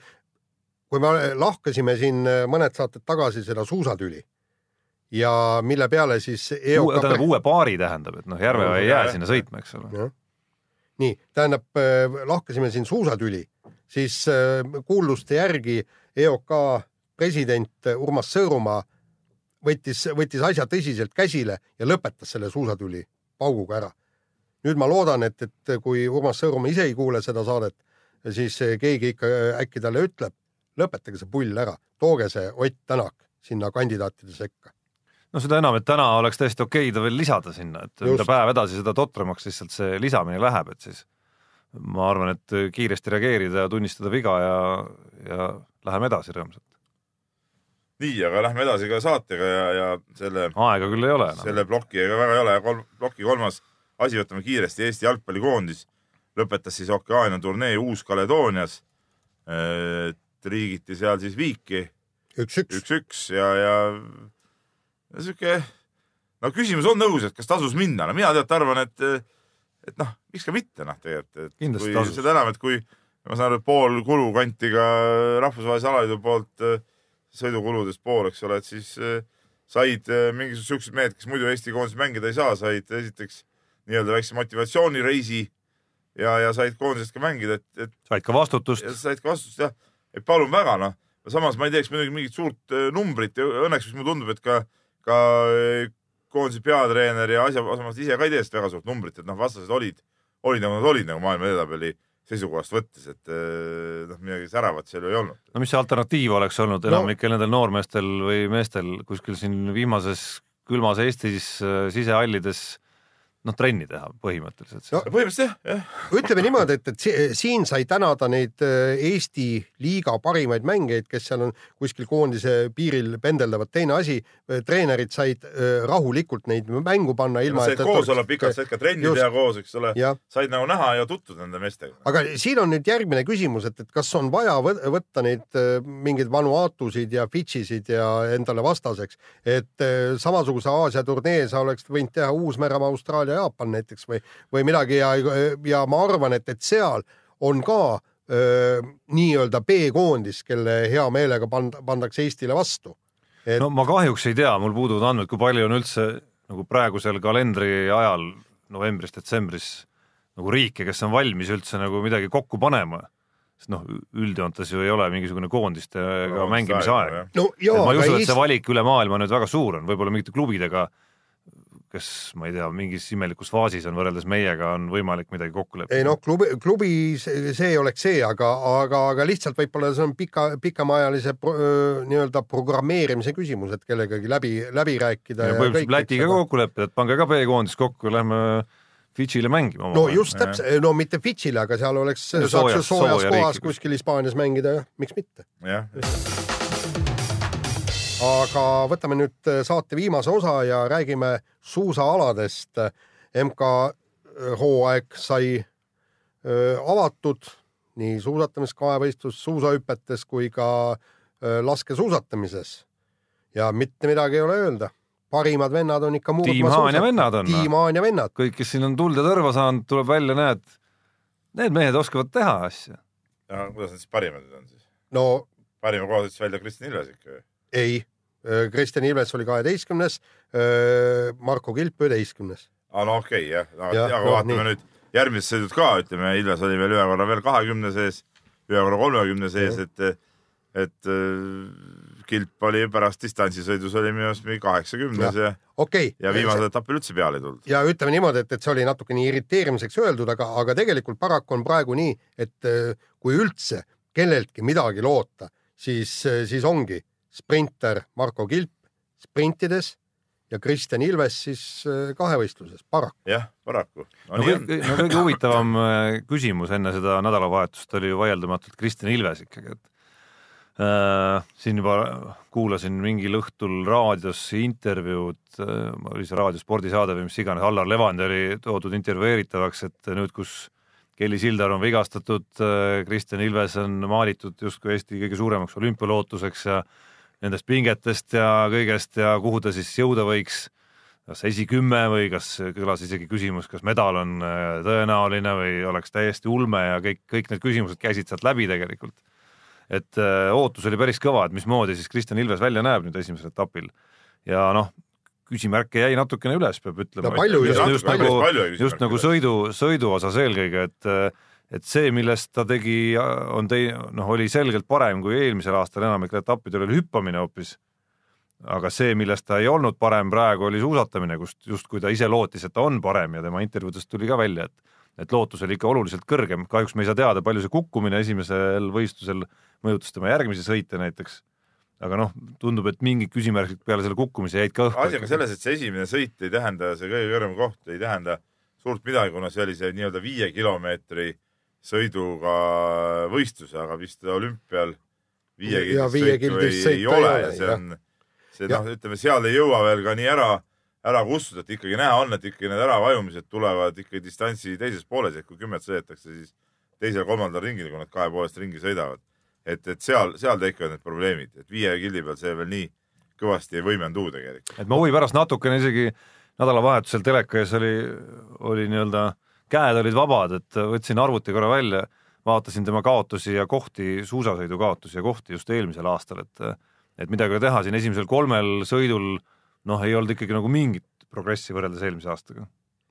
kui me lahkasime siin mõned saated tagasi seda suusatüli ja mille peale siis EOK tähendab uue paari tähendab, et noh, Järveoja ei jää sinna sõitma, eks ole. nii, tähendab, lahkasime siin suusatüli, siis äh, kuulduste järgi EOK president Urmas Sõõrumaa võttis, võttis asja tõsiselt käsile ja lõpetas selle suusatüli pauguga ära. nüüd ma loodan, et, et kui Urmas Sõõrumaa ise ei kuule seda saadet, siis keegi ikka äkki talle ütleb, lõpetage see pull ära, tooge see Ott Tänak sinna kandidaatide sekka. no seda enam, et täna oleks täiesti okei ta veel lisada sinna, et Just. mida päev edasi, seda totramaks lihtsalt see lisamine läheb, et siis ma arvan, et kiiresti reageerida ja tunnistada viga ja, ja läheme edasi rõõmsalt. nii, aga lähme edasi ka saatega ja, ja selle, aega küll ei ole enam. selle ploki ega väga ei ole, kolm, ploki kolmas asi võtame kiiresti, Eesti jalgpallikoondis lõpetas siis Okeaania turnee Uus-Kaledoonias. riigiti seal siis viiki üks-üks. üks-üks ja, ja ja sihuke, no küsimus on õhus, et kas tasus minna, no mina tead arvan, et, et noh, miks ka mitte noh, tegelikult, et Kindlasti kui seda enam, et kui ma saan aru, et pool kulu kanti ka rahvusvahelise alaliidu poolt äh, sõidukuludest pool, eks ole, et siis äh, said äh, mingisugused siuksed mehed, kes muidu Eesti koondises mängida ei saa, said esiteks nii-öelda väikse motivatsioonireisi ja, ja said koondisest ka mängida, et, et said ka vastutust. Ja said ka vastust jah, et palun väga noh, samas ma ei teeks muidugi mingit suurt äh, numbrit. Ja õnneks, mulle tundub, et ka, ka äh, koondise peatreener ja asjaosalised ise ka ei tee sellest väga suurt numbrit, et noh, vastased olid, olid nagu nad olid nagu maailma edetabeli seisukohast võttes, et äh, noh, midagi säravat seal ju ei olnud. no mis see alternatiiv oleks olnud enamikel nendel noormeestel või meestel kuskil siin viimases külmas Eestis sisehallides noh, trenni teha põhimõtteliselt No, põhimõtteliselt jah, jah, ütleme niimoodi, et, et si- siin sai tänada neid äh, Eesti liiga parimaid mängijaid, kes seal on kuskil koondise piiril pendeldavad. teine asi, treenerid said äh, rahulikult neid mängu panna ilma said koos olla pikalt, said ka trenni Just. teha koos, eks ole, said nagu näha ja tutvuda nende meestega. aga siin on nüüd järgmine küsimus, et, et kas on vaja võ- võtta neid äh, mingeid Vanuatusid ja Fidžisid ja endale vastaseks, et äh, samasuguse Aasia turnee sa oleks võinud teha Uus-Meremaa, Austraalia, Jaapan näiteks või, või midagi ja, ja ma arvan, et, et seal on ka nii-öelda B-koondis, kelle hea meelega pand-, pandakse Eestile vastu. et no ma kahjuks ei tea, mul puuduvad andmed, kui palju on üldse nagu praegusel kalendri ajal novembris-detsembris nagu riike, kes on valmis üldse nagu midagi kokku panema. sest noh, üldjoontes ju ei ole mingisugune koondistega No, mängimise aeg, no jaa, ma ei usu, et see, valik üle maailma nüüd väga suur on, võib-olla mingite klubidega, kes ma ei tea, mingis imelikus faasis on võrreldes meiega, on võimalik midagi kokku leppida. ei noh, klubi, klubi see, oleks see, aga, aga, aga lihtsalt võib-olla see on pika, öö, nii-öelda programmeerimise küsimus, et kellegagi läbi, läbi rääkida. võib Lätiga kokku leppida, et pange ka B-koondis kokku, lähme Fidžile mängima. no just täpselt, no mitte Fidžile, aga seal oleks, No soojas- soojas sooja kohas kuskil Hispaanias mängida ja miks mitte. jah, aga võtame nüüd äh, saate viimase osa ja räägime suusaaladest. MK-hooaeg sai öö, avatud nii suusatamises, kahevõistlus, suusahüpetes kui ka öö, laskesuusatamises. ja mitte midagi ei ole öelda, parimad vennad on ikka Tiim Haanja vennad on, tiim Haanja vennad, kõik, kes siin on tuld ja tõrva saanud, tuleb välja, näed, need mehed oskavad teha asja. ja kuidas need siis parimad nüüd on siis? no parima koha ütles välja Kristjan Ilves ikka ju. ei, Kristjan Ilves oli kaheteistkümnes, Marko Kilp üheteistkümnes. aa no okei okay, jah, aga, Jah, aga noh, vaatame nii. nüüd järgmised sõidud ka, ütleme Ilves oli veel ühe korra veel kahekümne sees, ühe korra kolmekümne sees, et, et äh, Kilp oli pärast distantsisõidus oli minu arust mingi kaheksakümnes ja, okei ja viimasel etapil üldse peale ei tulnud. ja ütleme niimoodi, et, et see oli natukene irriteerimiseks öeldud, aga, aga tegelikult paraku on praegu nii, et äh, kui üldse kelleltki midagi loota, siis, siis ongi sprinter Marko Kilp sprintides ja Kristjan Ilves siis äh, kahevõistluses, paraku. jah, paraku. no kõige, no kõige huvitavam äh, küsimus enne seda nädalavahetust oli ju vaieldamatult Kristjan Ilves ikkagi, et äh, siin juba kuulasin mingil õhtul raadios intervjuud äh,, oli see Raadio spordisaade või mis iganes, Allar Levandi oli toodud intervjueeritavaks, et nüüd, kus Kelly Sildar on vigastatud, Kristjan Ilves on maalitud justkui Eesti kõige suuremaks olümpialootuseks ja nendest pingetest ja kõigest ja kuhu ta siis jõuda võiks. Kas esikümme või kas kõlas isegi küsimus, kas medal on äh, tõenäoline või oleks täiesti ulme ja kõik, kõik need küsimused käisid sealt läbi tegelikult. et öö, ootus oli päris kõva, et mismoodi siis Kristjan Ilves välja näeb nüüd esimesel etapil. Ja noh, küsimärke jäi natukene üles, peab ütlema. No palju just, jäi, just palju, nagu, palju just nagu sõidu, sõidu osas eelkõige, et et see, millest ta tegi, on tei-, noh, oli selgelt parem kui eelmisel aastal enamikel etappidel oli hüppamine hoopis. aga see, millest ta ei olnud parem praegu, oli suusatamine, kust justkui ta ise lootis, et ta on parem ja tema intervjuudest tuli ka välja, et et lootus oli ikka oluliselt kõrgem, kahjuks me ei saa teada, palju see kukkumine esimesel võistlusel mõjutas tema järgmisi sõite näiteks. aga noh, tundub, et mingid küsimärgid peale selle kukkumise jäid ka õhku. asi on ka selles, et see esimene sõit ei tähenda, see kõige kõrgem koht ei tähenda suurt midagi, kuna see oli see nii-öelda viie kilomeetri sõiduga võistlus, aga vist olümpial Ja viiekildist sõitu ei, ei ole ja see on, see noh, ütleme seal ei jõua veel ka nii ära, ära kustuda, et ikkagi näha on, et ikkagi need äravajumised tulevad ikkagi distantsi teises pooles, et kui kümmet sõidetakse, siis teisel-kolmandal ringil, kui nad kahe poolest ringi sõidavad. et, et seal, seal tekivad need probleemid, et viie kildi peal see veel nii kõvasti ei võimendu tegelikult. et ma huvi pärast natukene isegi nädalavahetusel teleka ees oli, oli nii-öelda, käed olid vabad, et võtsin arvuti korra välja, vaatasin tema kaotusi ja kohti, suusasõidu kaotusi ja kohti just eelmisel aastal, et et midagi ei ole teha, siin esimesel kolmel sõidul noh, ei olnud ikkagi nagu mingit progressi võrreldes eelmise aastaga.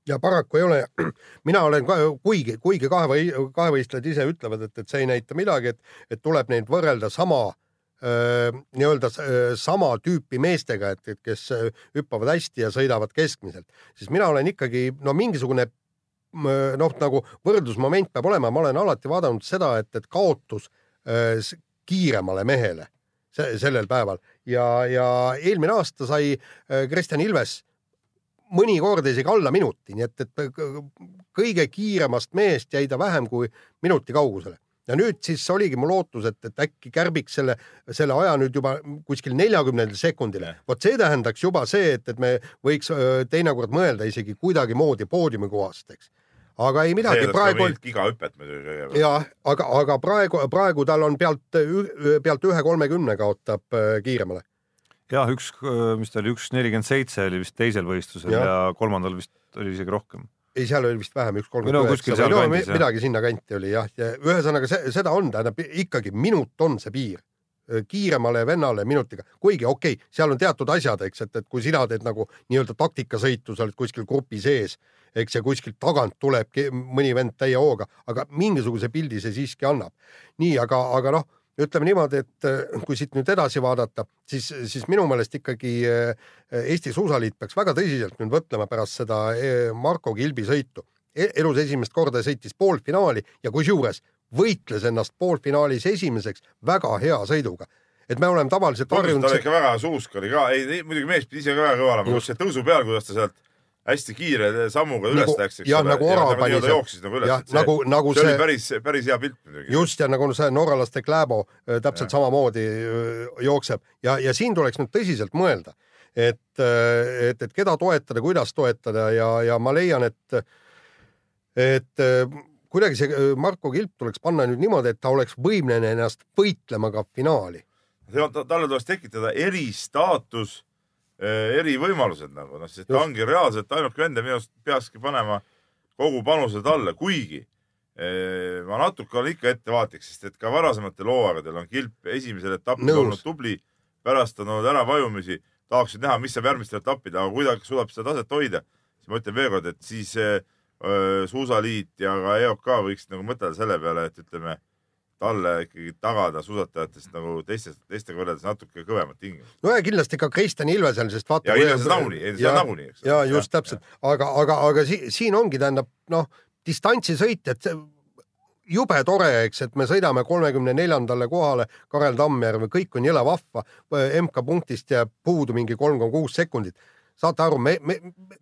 ja paraku ei ole. mina olen ka, kuigi, kuigi kahevõi-, kahevõistlejad ise ütlevad, et, et see ei näita midagi, et, et tuleb neid võrrelda sama nii-öelda sama tüüpi meestega, et, et kes hüppavad hästi ja sõidavad keskmiselt, siis mina olen ikkagi no mingisugune noh, nagu võrdlusmoment peab olema, ma olen alati vaadanud seda, et, et kaotus s- kiiremale mehele se- sellel päeval ja, ja eelmine aasta sai öö, Kristjan Ilves mõnikord isegi alla minuti, nii et, et kõ- kõige kiiremast mehest jäi ta vähem kui minuti kaugusele. Ja nüüd siis oligi mu lootus, et, et äkki kärbiks selle, selle aja nüüd juba kuskil neljakümnendal sekundile. vot see tähendaks juba see, et, et me võiks teinekord mõelda isegi kuidagimoodi poodiumi kohast, eks. aga ei midagi, praegu on gigahüpet muidugi ja aga, aga praegu, praegu tal on pealt, pealt ühe kolmekümne kaotab kiiremale. jah, üks, mis ta oli, üks nelikümmend seitse oli vist teisel võistlusel ja, ja kolmandal vist oli isegi rohkem. Ei, seal oli vist vähem, üks no kolmkümmend kuskil üheksa või no jah. midagi sinnakanti oli jah, ja ühesõnaga see, seda on, tähendab ikkagi minut on see piir kiiremale vennale minutiga, kuigi okei okay,, seal on teatud asjad, eks, et, et kui sina teed nagu nii-öelda taktikasõitu, sa oled kuskil grupi sees, eks, ja kuskilt tagant tuleb mõni vend täie hooga, aga mingisuguse pildi see siiski annab. nii, aga, aga noh, ütleme niimoodi, et eh, kui siit nüüd edasi vaadata, siis, siis minu meelest ikkagi eh, Eesti Suusaliit peaks väga tõsiselt nüüd mõtlema pärast seda eh, Marko Kilbi sõitu. E- elus esimest korda sõitis poolfinaali ja kusjuures võitles ennast poolfinaalis esimeseks väga hea sõiduga. et me oleme tavaliselt ta oli harjunud ikka väga suusk oli ka, ei muidugi mees pidi ise ka väga kõva olema, just see tõusu peal, kuidas ta sealt hästi kiire sammuga üles Nagu- läks, eks jah, nagu ora pani nii-öelda seal. jooksis nagu üles, nagu- nagu see oli see- päris, päris hea pilt muidugi. just ja nagu see norralaste Kläbo öö, täpselt ja. samamoodi öö, jookseb ja, ja siin tuleks nüüd tõsiselt mõelda, et, et, et keda toetada, kuidas toetada ja, ja ma leian, et, et kuidagi see Marko Kilp tuleks panna nüüd niimoodi, et ta oleks võimeline ennast võitlema ka finaali. talle tuleks tekitada eristaatus, erivõimalused nagu noh, sest ta ongi reaalselt ainuke vend ja minu arust peakski panema kogu panuse talle, kuigi eh, ma natuke olen ikka ettevaatlik, sest et ka varasematel hooaegadel on Kilp esimesel etapil olnud tubli, pärast on olnud äravajumisi, tahaksin näha, mis saab järgmistel etappidel, aga kui ta suudab seda taset hoida, siis ma ütlen veelkord, et siis eh, öö, suusaliit ja ka EOK võiksid nagu mõtelda selle peale, et ütleme talle ikkagi tagada suusatajatest nagu teistest, teistega võrreldes natuke kõvemad tingimused. no ja kindlasti ka Kristjan Ilvesel, sest vaata. ja Ilves nagunii, see on nagunii, eks. ja just täpselt, aga, aga, aga si siin ongi, tähendab noh, distantsisõit, et jube tore, eks, et me sõidame kolmekümne neljandale kohale Karel Tammjärve, kõik on jõle vahva. MK punktist jääb puudu mingi kolm koma kuus sekundit. saate aru, me, me,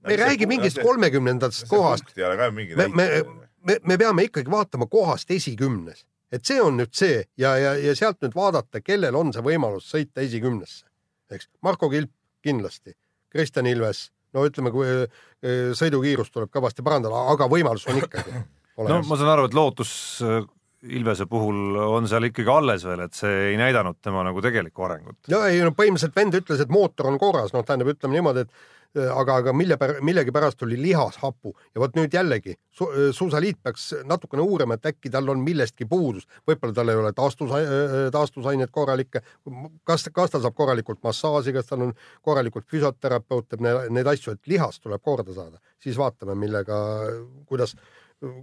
me ei räägi mingist kolmekümnendast kohast, ole me, me, me, me peame ikkagi vaatama kohast esikümnes, et see on nüüd see ja, ja, ja sealt nüüd vaadata, kellel on see võimalus sõita esikümnesse, eks. Marko Kilp kindlasti, Kristjan Ilves, no ütleme, kui eh, sõidukiirust tuleb kõvasti parandada, aga võimalus on ikkagi no ma saan aru, et lootus äh, Ilvese puhul on seal ikkagi alles veel, et see ei näidanud tema nagu tegelikku arengut. ja ei no põhimõtteliselt vend ütles, et mootor on korras, noh, tähendab, ütleme niimoodi, et aga, aga mille pär-, millegipärast oli lihashapu ja vot nüüd jällegi su, suusaliit peaks natukene uurima, et äkki tal on millestki puudus, võib-olla tal ei ole taastus, taastusaineid korralikke, kas, kas ta saab korralikult massaaži, kas tal on korralikult füsioterapeut, teeb neid, neid asju, et lihas tuleb korda saada, siis vaatame, millega, kuidas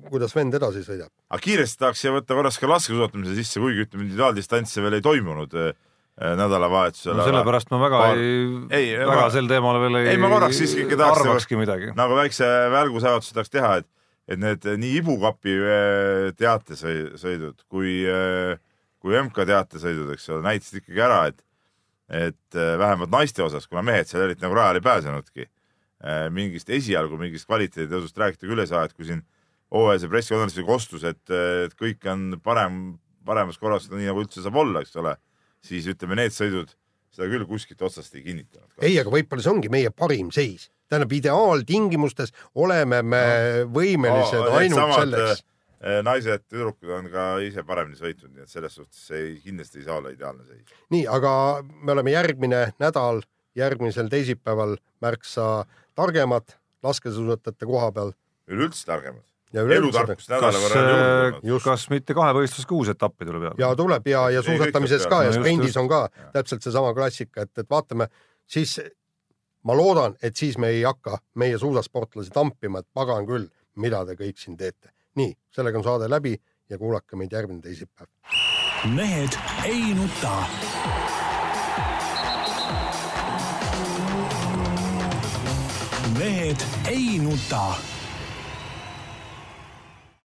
kuidas vend edasi sõidab. aga kiiresti tahaks siia võtta korraks ka laskesuusatamise sisse, kuigi ütleme, individuaaldistantse veel ei toimunud. äh, nädalavahetusel. no sellepärast ma väga Paar... ei, ei, väga ma... sel teemal veel ei, ei ma korraks siiski ikka tahaks arvakski midagi. nagu väikse välgusajutuse tahaks teha, et, et need nii Ibu kapi äh, teatesõidud kui, äh, kui MK teatesõidud, eks ole, näitasid ikkagi ära, et, et vähemalt naiste osas, kuna mehed seal eriti nagu rajale ei pääsenudki, mingist esialgu mingist kvaliteeditõusust rääkida küll ei saa, et kui siin hooajalise pressikonverentsil kostus, et, et kõik on parem, paremas korras, nii nagu üldse saab olla, eks ole, siis ütleme, need sõidud seda küll kuskilt otsast ei kinnitanud. ei, aga võib-olla see ongi meie parim seis. tähendab, ideaaltingimustes oleme me no. võimelised no, ainult samad, selleks. Eh, naised, tüdrukud on ka ise paremini sõitnud, nii et selles suhtes ei, kindlasti ei saa olla ideaalne seis. nii, aga me oleme järgmine nädal, järgmisel teisipäeval märksa targemad laskesuusatajate koha peal. üleüldse targemad elutarkust nädala võrra on juurde tulnud. kas mitte kahevõistluses ka uus etappi tuleb peale? ja tuleb ja, ja suusatamises ka ja sprindis on ka täpselt seesama klassika, et, et vaatame, siis ma loodan, et siis me ei hakka meie suusasportlasi tampima, et pagan küll, mida te kõik siin teete. nii, sellega on saade läbi ja kuulake meid järgmine teisipäev. mehed ei nuta. mehed ei nuta